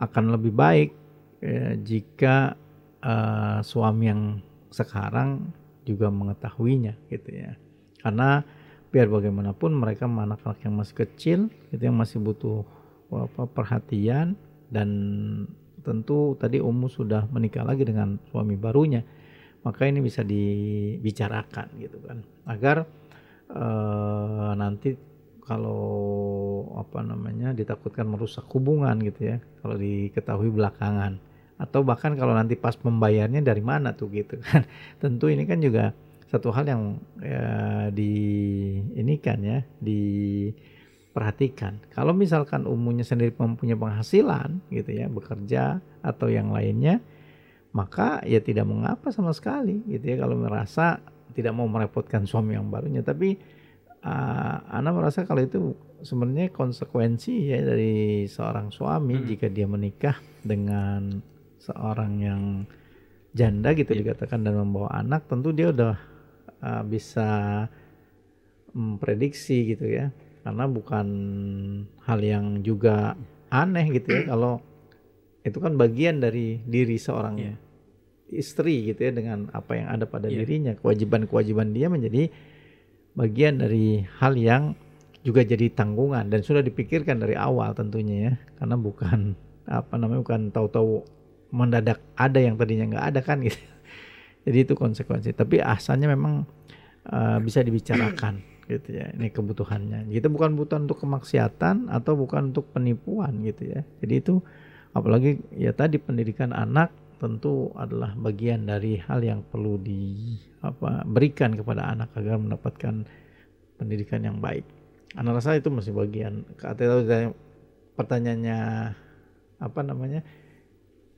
akan lebih baik ya, jika uh, suami yang sekarang juga mengetahuinya gitu ya. Karena biar bagaimanapun mereka anak-anak yang masih kecil itu yang masih butuh apa perhatian dan tentu tadi Umu sudah menikah lagi dengan suami barunya maka ini bisa dibicarakan gitu kan. Agar uh, nanti kalau apa namanya ditakutkan merusak hubungan gitu ya kalau diketahui belakangan. Atau bahkan kalau nanti pas membayarnya dari mana tuh gitu kan. <laughs> Tentu ini kan juga satu hal yang ya, di ini kan ya diperhatikan. Kalau misalkan umumnya sendiri mempunyai penghasilan gitu ya bekerja atau yang lainnya maka ya tidak mengapa sama sekali gitu ya kalau merasa tidak mau merepotkan suami yang barunya. Tapi uh, Ana merasa kalau itu sebenarnya konsekuensi ya dari seorang suami hmm. jika dia menikah dengan seorang yang janda gitu yeah. dikatakan dan membawa anak tentu dia udah uh, bisa memprediksi gitu ya karena bukan hal yang juga aneh gitu ya kalau itu kan bagian dari diri seorang yeah. istri gitu ya dengan apa yang ada pada yeah. dirinya kewajiban-kewajiban dia menjadi bagian dari hal yang juga jadi tanggungan dan sudah dipikirkan dari awal tentunya ya karena bukan apa namanya bukan tahu-tahu mendadak ada yang tadinya nggak ada kan gitu. <laughs> Jadi itu konsekuensi. Tapi asalnya memang uh, bisa dibicarakan gitu ya. Ini kebutuhannya. Kita bukan butuh untuk kemaksiatan atau bukan untuk penipuan gitu ya. Jadi itu apalagi ya tadi pendidikan anak tentu adalah bagian dari hal yang perlu di apa berikan kepada anak agar mendapatkan pendidikan yang baik. Anak rasa itu masih bagian. Kata pertanyaannya apa namanya?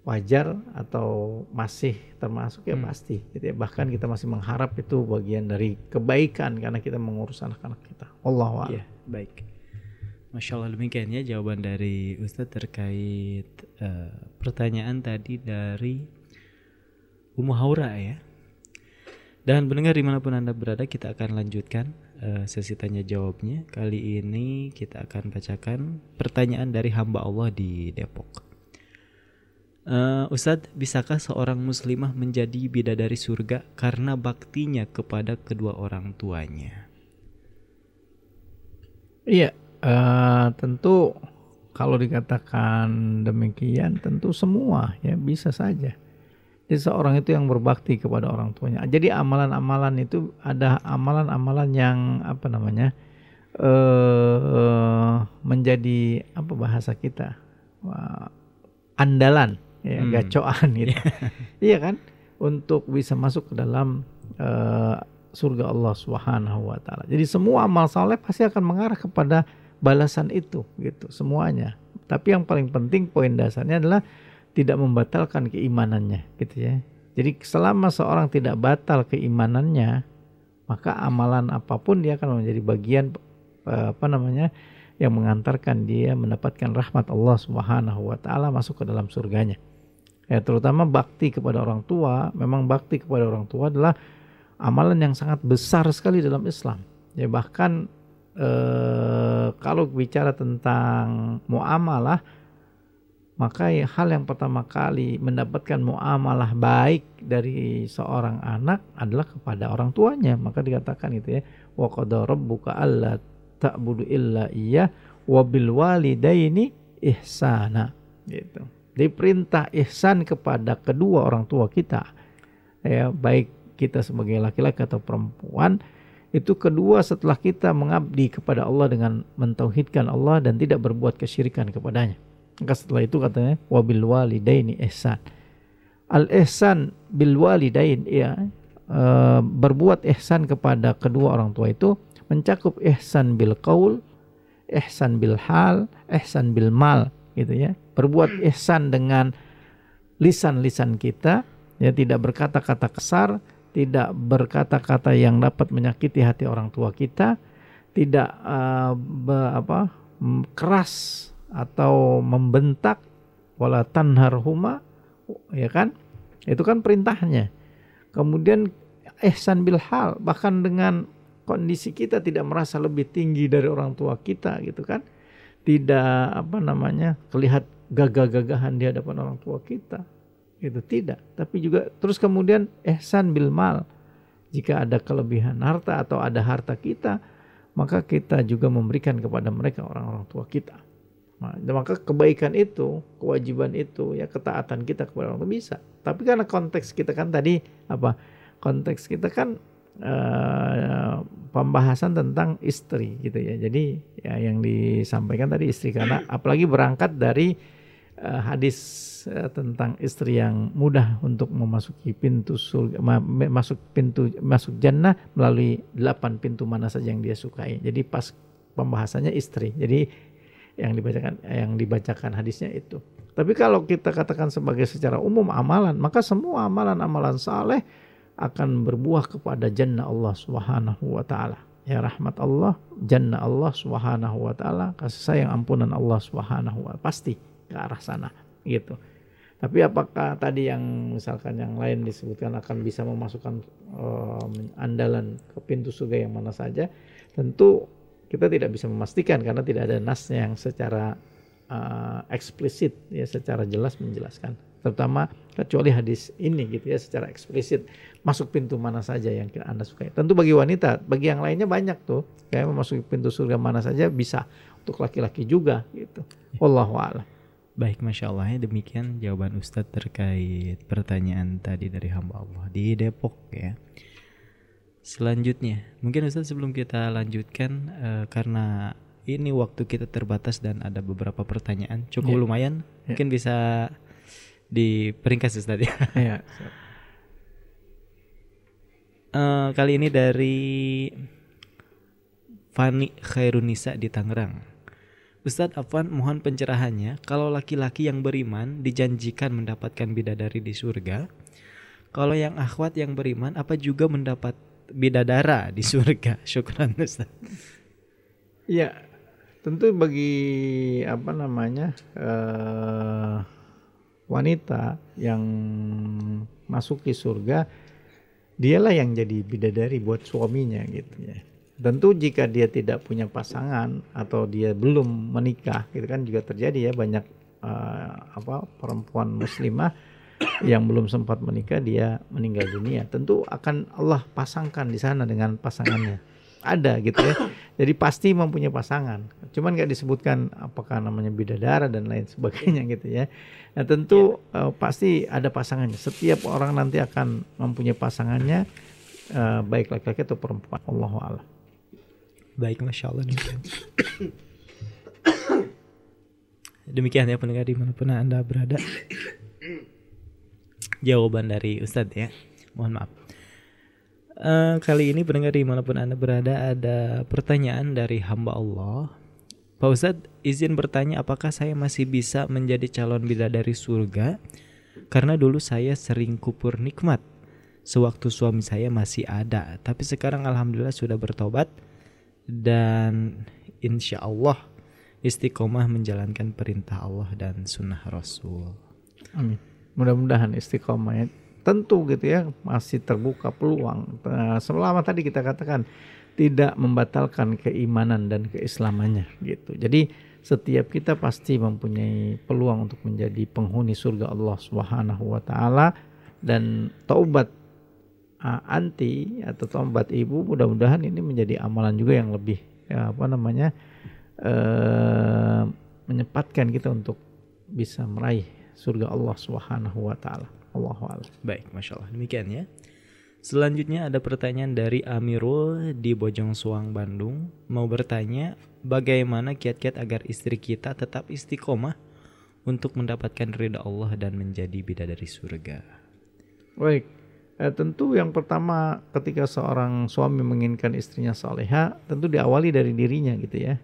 wajar atau masih termasuk ya hmm. pasti gitu ya. bahkan kita masih mengharap itu bagian dari kebaikan karena kita mengurus anak-anak kita Allah ya, baik Masya Allah demikian ya jawaban dari Ustadz terkait uh, pertanyaan tadi dari Umu Haura ya. Dan pendengar di mana pun anda berada kita akan lanjutkan uh, sesi tanya jawabnya. Kali ini kita akan bacakan pertanyaan dari hamba Allah di Depok. Uh, Ustadz, bisakah seorang muslimah menjadi bidadari surga karena baktinya kepada kedua orang tuanya? Iya, uh, tentu kalau dikatakan demikian tentu semua ya bisa saja. Jadi seorang itu yang berbakti kepada orang tuanya. Jadi amalan-amalan itu ada amalan-amalan yang apa namanya uh, menjadi apa bahasa kita uh, andalan ya hmm. gacoan gitu <laughs> iya kan untuk bisa masuk ke dalam uh, surga Allah Subhanahu wa taala. Jadi semua amal saleh pasti akan mengarah kepada balasan itu gitu semuanya. Tapi yang paling penting poin dasarnya adalah tidak membatalkan keimanannya, gitu ya. Jadi selama seorang tidak batal keimanannya, maka amalan apa pun dia akan menjadi bagian eh, apa namanya yang mengantarkan dia mendapatkan rahmat Allah Subhanahu wa taala masuk ke dalam surganya. Ya, terutama bakti kepada orang tua, memang bakti kepada orang tua adalah amalan yang sangat besar sekali dalam Islam. Ya bahkan eh, kalau bicara tentang muamalah maka hal yang pertama kali mendapatkan muamalah baik dari seorang anak adalah kepada orang tuanya. Maka dikatakan itu ya wa qad rabbuka alla ta'budu illa iya wa bil walidaini ihsana. Gitu. Diperintah ihsan kepada kedua orang tua kita. Ya baik kita sebagai laki-laki atau perempuan itu kedua setelah kita mengabdi kepada Allah dengan mentauhidkan Allah dan tidak berbuat kesyirikan kepadanya maka setelah itu katanya wabil walidaini ihsan. Al ihsan bil walidain ya e, berbuat ihsan kepada kedua orang tua itu mencakup ihsan bil qaul, ihsan bil hal, ihsan bil mal gitu ya. Berbuat ihsan dengan lisan-lisan kita ya tidak berkata-kata kasar, tidak berkata-kata yang dapat menyakiti hati orang tua kita, tidak uh, be, apa keras atau membentak wala tanharhuma ya kan? Itu kan perintahnya. Kemudian ihsan bil hal bahkan dengan kondisi kita tidak merasa lebih tinggi dari orang tua kita gitu kan? Tidak apa namanya terlihat gagah-gagahan di hadapan orang tua kita itu tidak tapi juga terus kemudian ihsan bil mal jika ada kelebihan harta atau ada harta kita maka kita juga memberikan kepada mereka orang-orang tua kita Nah, maka kebaikan itu, kewajiban itu, ya ketaatan kita kepada orang itu bisa. Tapi karena konteks kita kan tadi apa? Konteks kita kan uh, pembahasan tentang istri gitu ya. Jadi ya yang disampaikan tadi istri karena apalagi berangkat dari uh, hadis uh, tentang istri yang mudah untuk memasuki pintu surga, masuk pintu masuk jannah melalui delapan pintu mana saja yang dia sukai. Jadi pas pembahasannya istri. Jadi yang dibacakan yang dibacakan hadisnya itu. Tapi kalau kita katakan sebagai secara umum amalan, maka semua amalan-amalan saleh akan berbuah kepada jannah Allah Subhanahu wa taala. Ya rahmat Allah, jannah Allah Subhanahu wa taala, kasih sayang ampunan Allah Subhanahu wa pasti ke arah sana gitu. Tapi apakah tadi yang misalkan yang lain disebutkan akan bisa memasukkan um, andalan ke pintu surga yang mana saja? Tentu kita tidak bisa memastikan karena tidak ada nas yang secara uh, eksplisit ya secara jelas menjelaskan. Terutama kecuali hadis ini gitu ya secara eksplisit masuk pintu mana saja yang anda sukai. Tentu bagi wanita bagi yang lainnya banyak tuh. Kayak masuk pintu surga mana saja bisa untuk laki-laki juga gitu. Wallahu a'lam Baik, Masya Allah ya demikian jawaban Ustadz terkait pertanyaan tadi dari hamba Allah di Depok ya. Selanjutnya, mungkin Ustaz sebelum kita lanjutkan uh, karena ini waktu kita terbatas dan ada beberapa pertanyaan cukup yeah. lumayan, yeah. mungkin bisa diperingkas Ustaz ya. <laughs> Yeah. uh, kali ini dari Fani Khairunisa di Tangerang. Ustadz Afwan mohon pencerahannya kalau laki-laki yang beriman dijanjikan mendapatkan bidadari di surga kalau yang akhwat yang beriman apa juga mendapat bidadara di surga. <laughs> Syukran Ustaz. Iya, tentu bagi apa namanya uh, wanita yang masuk ke surga, dialah yang jadi bidadari buat suaminya gitu ya. Tentu jika dia tidak punya pasangan atau dia belum menikah, gitu kan juga terjadi ya banyak uh, apa perempuan muslimah yang belum sempat menikah dia meninggal dunia. Tentu akan Allah pasangkan di sana dengan pasangannya. Ada gitu ya. Jadi pasti mempunyai pasangan. Cuman nggak disebutkan apakah namanya bidadara dan lain sebagainya gitu ya. Nah tentu uh, pasti ada pasangannya. Setiap orang nanti akan mempunyai pasangannya uh, baik laki-laki atau perempuan. Allah Allah baik masya Allah demikian demikian ya pendengar di mana pun anda berada jawaban dari Ustadz ya. Mohon maaf. Uh, kali ini pendengar di mana pun anda berada ada pertanyaan dari hamba Allah Pak Ustadz, izin bertanya apakah saya masih bisa menjadi calon bidadari surga? Karena dulu saya sering kupur nikmat sewaktu suami saya masih ada. Tapi sekarang alhamdulillah sudah bertobat dan insya Allah istiqomah menjalankan perintah Allah dan sunnah Rasul. Amin. Mudah-mudahan istiqomah ya. Tentu gitu ya masih terbuka peluang. Nah, selama tadi kita katakan tidak membatalkan keimanan dan keislamannya gitu. Jadi setiap kita pasti mempunyai peluang untuk menjadi penghuni surga Allah Subhanahu wa taala dan taubat uh, anti atau taubat ibu mudah-mudahan ini menjadi amalan juga yang lebih ya, apa namanya uh, menyempatkan kita untuk bisa meraih surga Allah Subhanahu wa taala. Allahu Baik, Masya Allah. Demikian ya. Selanjutnya ada pertanyaan dari Amirul di Bojong Suang, Bandung. Mau bertanya, bagaimana kiat-kiat agar istri kita tetap istiqomah untuk mendapatkan ridha Allah dan menjadi bidadari surga? Baik, eh, tentu yang pertama ketika seorang suami menginginkan istrinya soleha, tentu diawali dari dirinya gitu ya,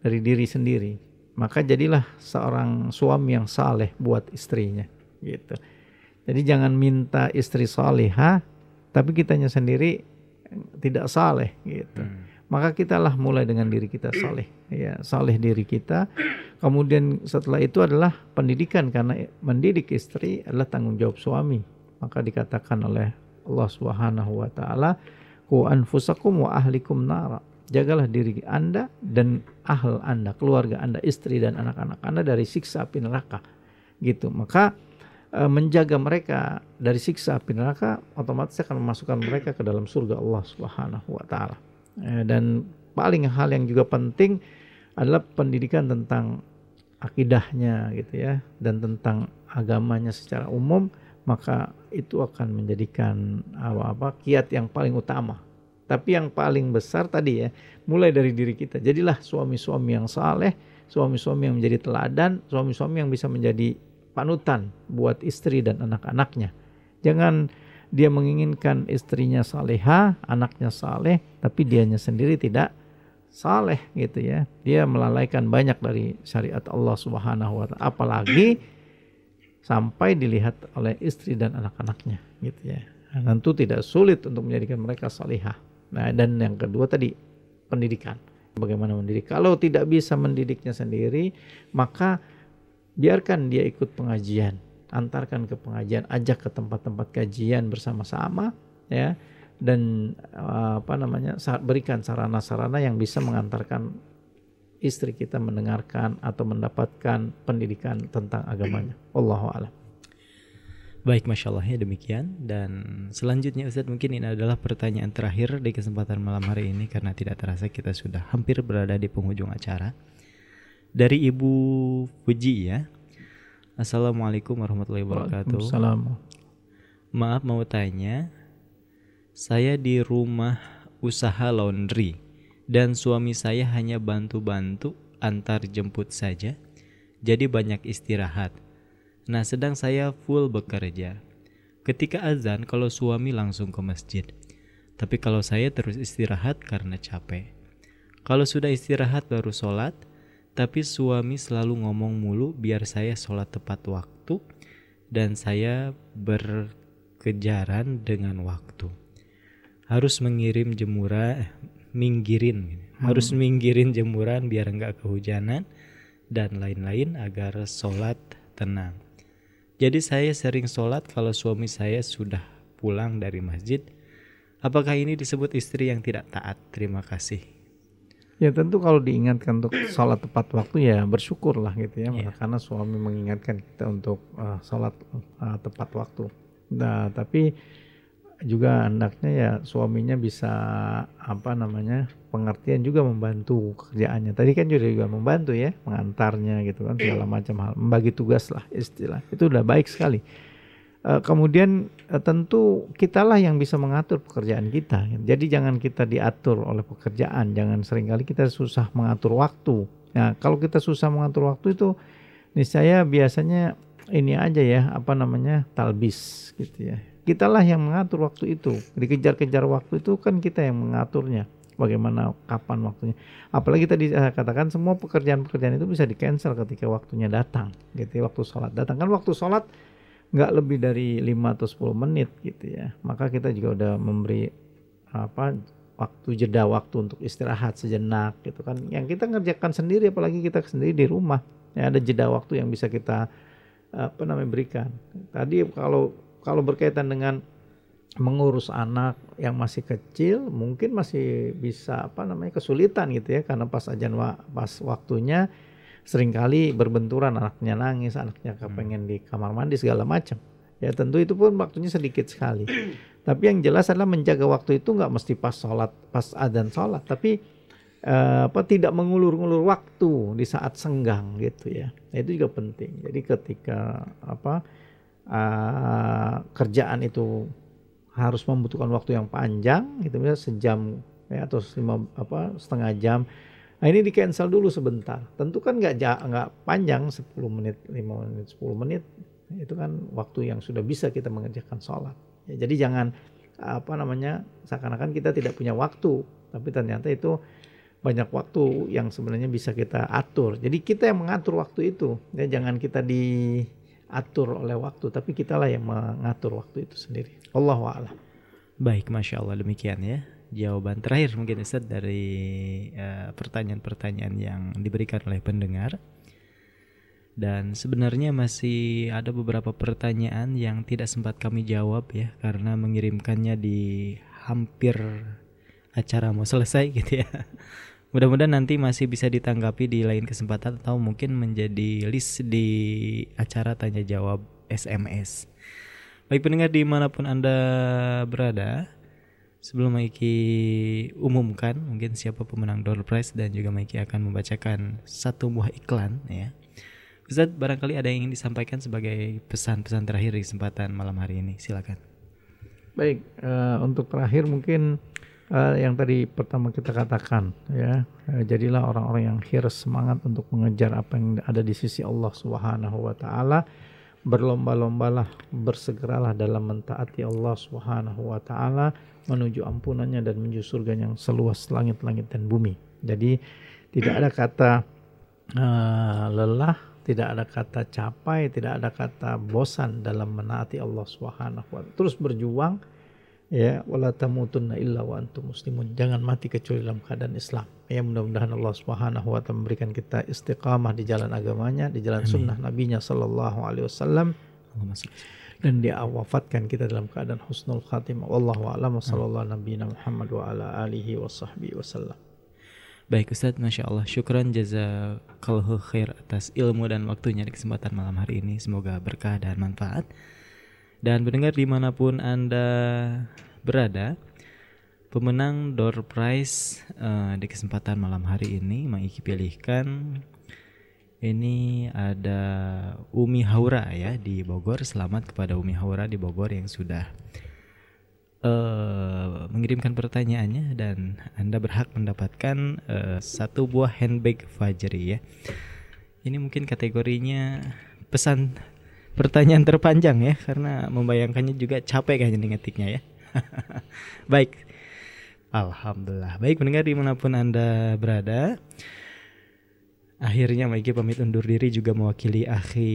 dari diri sendiri. Maka jadilah seorang suami yang saleh buat istrinya gitu. Jadi jangan minta istri soleha tapi kitanya sendiri tidak saleh gitu. Hmm. Maka kitalah mulai dengan diri kita saleh, ya saleh diri kita. Kemudian setelah itu adalah pendidikan karena mendidik istri adalah tanggung jawab suami. Maka dikatakan oleh Allah Subhanahu wa taala, "Ku anfusakum wa ahlikum nara." Jagalah diri Anda dan ahl Anda, keluarga Anda, istri dan anak-anak Anda dari siksa api neraka. Gitu. Maka Eh, menjaga mereka dari siksa api neraka otomatis akan memasukkan mereka ke dalam surga Allah Subhanahu wa taala. Eh, dan paling hal yang juga penting adalah pendidikan tentang akidahnya gitu ya dan tentang agamanya secara umum maka itu akan menjadikan apa-apa kiat yang paling utama. Tapi yang paling besar tadi ya, mulai dari diri kita. Jadilah suami-suami yang saleh, suami-suami yang menjadi teladan, suami-suami yang bisa menjadi panutan buat istri dan anak-anaknya. Jangan dia menginginkan istrinya saleha, anaknya saleh, tapi dianya sendiri tidak saleh gitu ya. Dia melalaikan banyak dari syariat Allah Subhanahu wa taala. Apalagi sampai dilihat oleh istri dan anak-anaknya gitu ya. Nah, tentu tidak sulit untuk menjadikan mereka salihah. Nah, dan yang kedua tadi pendidikan. Bagaimana mendidik? Kalau tidak bisa mendidiknya sendiri, maka biarkan dia ikut pengajian antarkan ke pengajian ajak ke tempat-tempat kajian bersama-sama ya dan uh, apa namanya berikan sarana-sarana yang bisa mengantarkan istri kita mendengarkan atau mendapatkan pendidikan tentang agamanya. Allahu a'lam. Baik, masya Allah ya demikian. Dan selanjutnya Ustadz mungkin ini adalah pertanyaan terakhir di kesempatan malam hari ini karena tidak terasa kita sudah hampir berada di penghujung acara dari Ibu Puji ya. Assalamualaikum warahmatullahi wabarakatuh. Assalamualaikum. Maaf mau tanya, saya di rumah usaha laundry dan suami saya hanya bantu-bantu antar jemput saja. Jadi banyak istirahat. Nah, sedang saya full bekerja. Ketika azan kalau suami langsung ke masjid. Tapi kalau saya terus istirahat karena capek. Kalau sudah istirahat baru sholat, tapi suami selalu ngomong mulu biar saya sholat tepat waktu dan saya berkejaran dengan waktu. Harus mengirim jemuran, minggirin, hmm. harus minggirin jemuran biar nggak kehujanan dan lain-lain agar sholat tenang. Jadi saya sering sholat kalau suami saya sudah pulang dari masjid. Apakah ini disebut istri yang tidak taat? Terima kasih. Ya tentu kalau diingatkan untuk sholat tepat waktu ya bersyukur lah gitu ya, yeah. karena suami mengingatkan kita untuk uh, sholat uh, tepat waktu. Nah tapi juga hendaknya ya suaminya bisa apa namanya pengertian juga membantu kerjaannya. Tadi kan juga juga membantu ya mengantarnya gitu kan segala macam hal, membagi tugas lah istilah. Itu udah baik sekali. Uh, kemudian uh, tentu kitalah yang bisa mengatur pekerjaan kita. Jadi jangan kita diatur oleh pekerjaan, jangan sering kali kita susah mengatur waktu. Nah, kalau kita susah mengatur waktu itu niscaya biasanya ini aja ya, apa namanya? talbis gitu ya. Kitalah yang mengatur waktu itu. Dikejar-kejar waktu itu kan kita yang mengaturnya. bagaimana kapan waktunya. Apalagi tadi saya katakan semua pekerjaan-pekerjaan itu bisa di cancel ketika waktunya datang, gitu ya, waktu sholat datang kan waktu sholat nggak lebih dari 5 atau 10 menit gitu ya. Maka kita juga udah memberi apa waktu jeda waktu untuk istirahat sejenak gitu kan. Yang kita ngerjakan sendiri apalagi kita sendiri di rumah. Ya ada jeda waktu yang bisa kita apa namanya berikan. Tadi kalau kalau berkaitan dengan mengurus anak yang masih kecil mungkin masih bisa apa namanya kesulitan gitu ya. Karena pas ajan pas waktunya sering kali berbenturan anaknya nangis anaknya kepengen di kamar mandi segala macam. Ya tentu itu pun waktunya sedikit sekali. <clears throat> Tapi yang jelas adalah menjaga waktu itu nggak mesti pas sholat pas adzan sholat. Tapi uh, apa tidak mengulur-ulur waktu di saat senggang gitu ya. Nah, itu juga penting. Jadi ketika apa uh, kerjaan itu harus membutuhkan waktu yang panjang gitu ya sejam ya atau lima apa setengah jam Nah ini di cancel dulu sebentar. Tentu kan nggak nggak panjang 10 menit, 5 menit, 10 menit. Itu kan waktu yang sudah bisa kita mengerjakan sholat. Ya, jadi jangan apa namanya seakan-akan kita tidak punya waktu, tapi ternyata itu banyak waktu yang sebenarnya bisa kita atur. Jadi kita yang mengatur waktu itu. Ya, jangan kita diatur oleh waktu, tapi kitalah yang mengatur waktu itu sendiri. Allah Baik, masya Allah demikian ya jawaban terakhir mungkin Ustaz dari eh, pertanyaan-pertanyaan yang diberikan oleh pendengar. Dan sebenarnya masih ada beberapa pertanyaan yang tidak sempat kami jawab ya karena mengirimkannya di hampir acara mau selesai gitu ya. Mudah-mudahan nanti masih bisa ditanggapi di lain kesempatan atau mungkin menjadi list di acara tanya jawab SMS. Baik pendengar di mana pun Anda berada, Sebelum Maiki umumkan mungkin siapa pemenang door prize dan juga Maiki akan membacakan satu buah iklan ya. Ustaz barangkali ada yang ingin disampaikan sebagai pesan-pesan terakhir di kesempatan malam hari ini. Silakan. Baik, uh, untuk terakhir mungkin uh, yang tadi pertama kita katakan ya, uh, jadilah orang-orang yang hirs semangat untuk mengejar apa yang ada di sisi Allah Subhanahu wa taala. Berlomba-lombalah, bersegeralah dalam mentaati Allah Subhanahu wa taala menuju ampunannya dan menuju surga yang seluas langit-langit dan bumi. Jadi tidak ada kata uh, lelah, tidak ada kata capai, tidak ada kata bosan dalam menaati Allah Subhanahu wa Terus berjuang ya wala tamutunna illa wa antum muslimun. Jangan mati kecuali dalam keadaan Islam. Ya mudah-mudahan Allah Subhanahu wa taala memberikan kita istiqamah di jalan agamanya, di jalan Amin. sunnah nabinya sallallahu alaihi wasallam. Dan dia wafatkan kita dalam keadaan husnul khatimah. Wallahu a'lam. Sallallahu nabiyina Muhammad wa ala alihi wa sahbihi wasallam Baik Ustadz, Masya Allah Syukran jazakallahu khair atas ilmu dan waktunya di kesempatan malam hari ini. Semoga berkah dan manfaat Dan mendengar di mana pun Anda berada Pemenang door prize uh, di kesempatan malam hari ini Maiki pilihkan ini ada Umi Haura ya di Bogor. Selamat kepada Umi Haura di Bogor yang sudah uh, mengirimkan pertanyaannya dan Anda berhak mendapatkan uh, satu buah handbag Fajri ya. Ini mungkin kategorinya pesan pertanyaan terpanjang ya karena membayangkannya juga capek kayaknya ngetiknya ya. <laughs> Baik. Alhamdulillah. Baik mendengar di mana pun Anda berada. Akhirnya Maiki pamit undur diri juga mewakili Akhi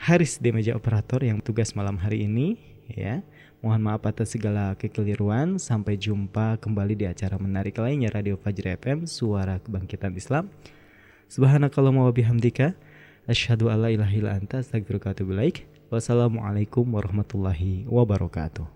Haris di meja operator yang tugas malam hari ini ya. Mohon maaf atas segala kekeliruan. Sampai jumpa kembali di acara menarik lainnya Radio Fajri FM Suara Kebangkitan Islam. Subhanakallahumma wa bihamdika asyhadu alla ilaha illa anta astaghfiruka wa atubu Wassalamualaikum warahmatullahi wabarakatuh.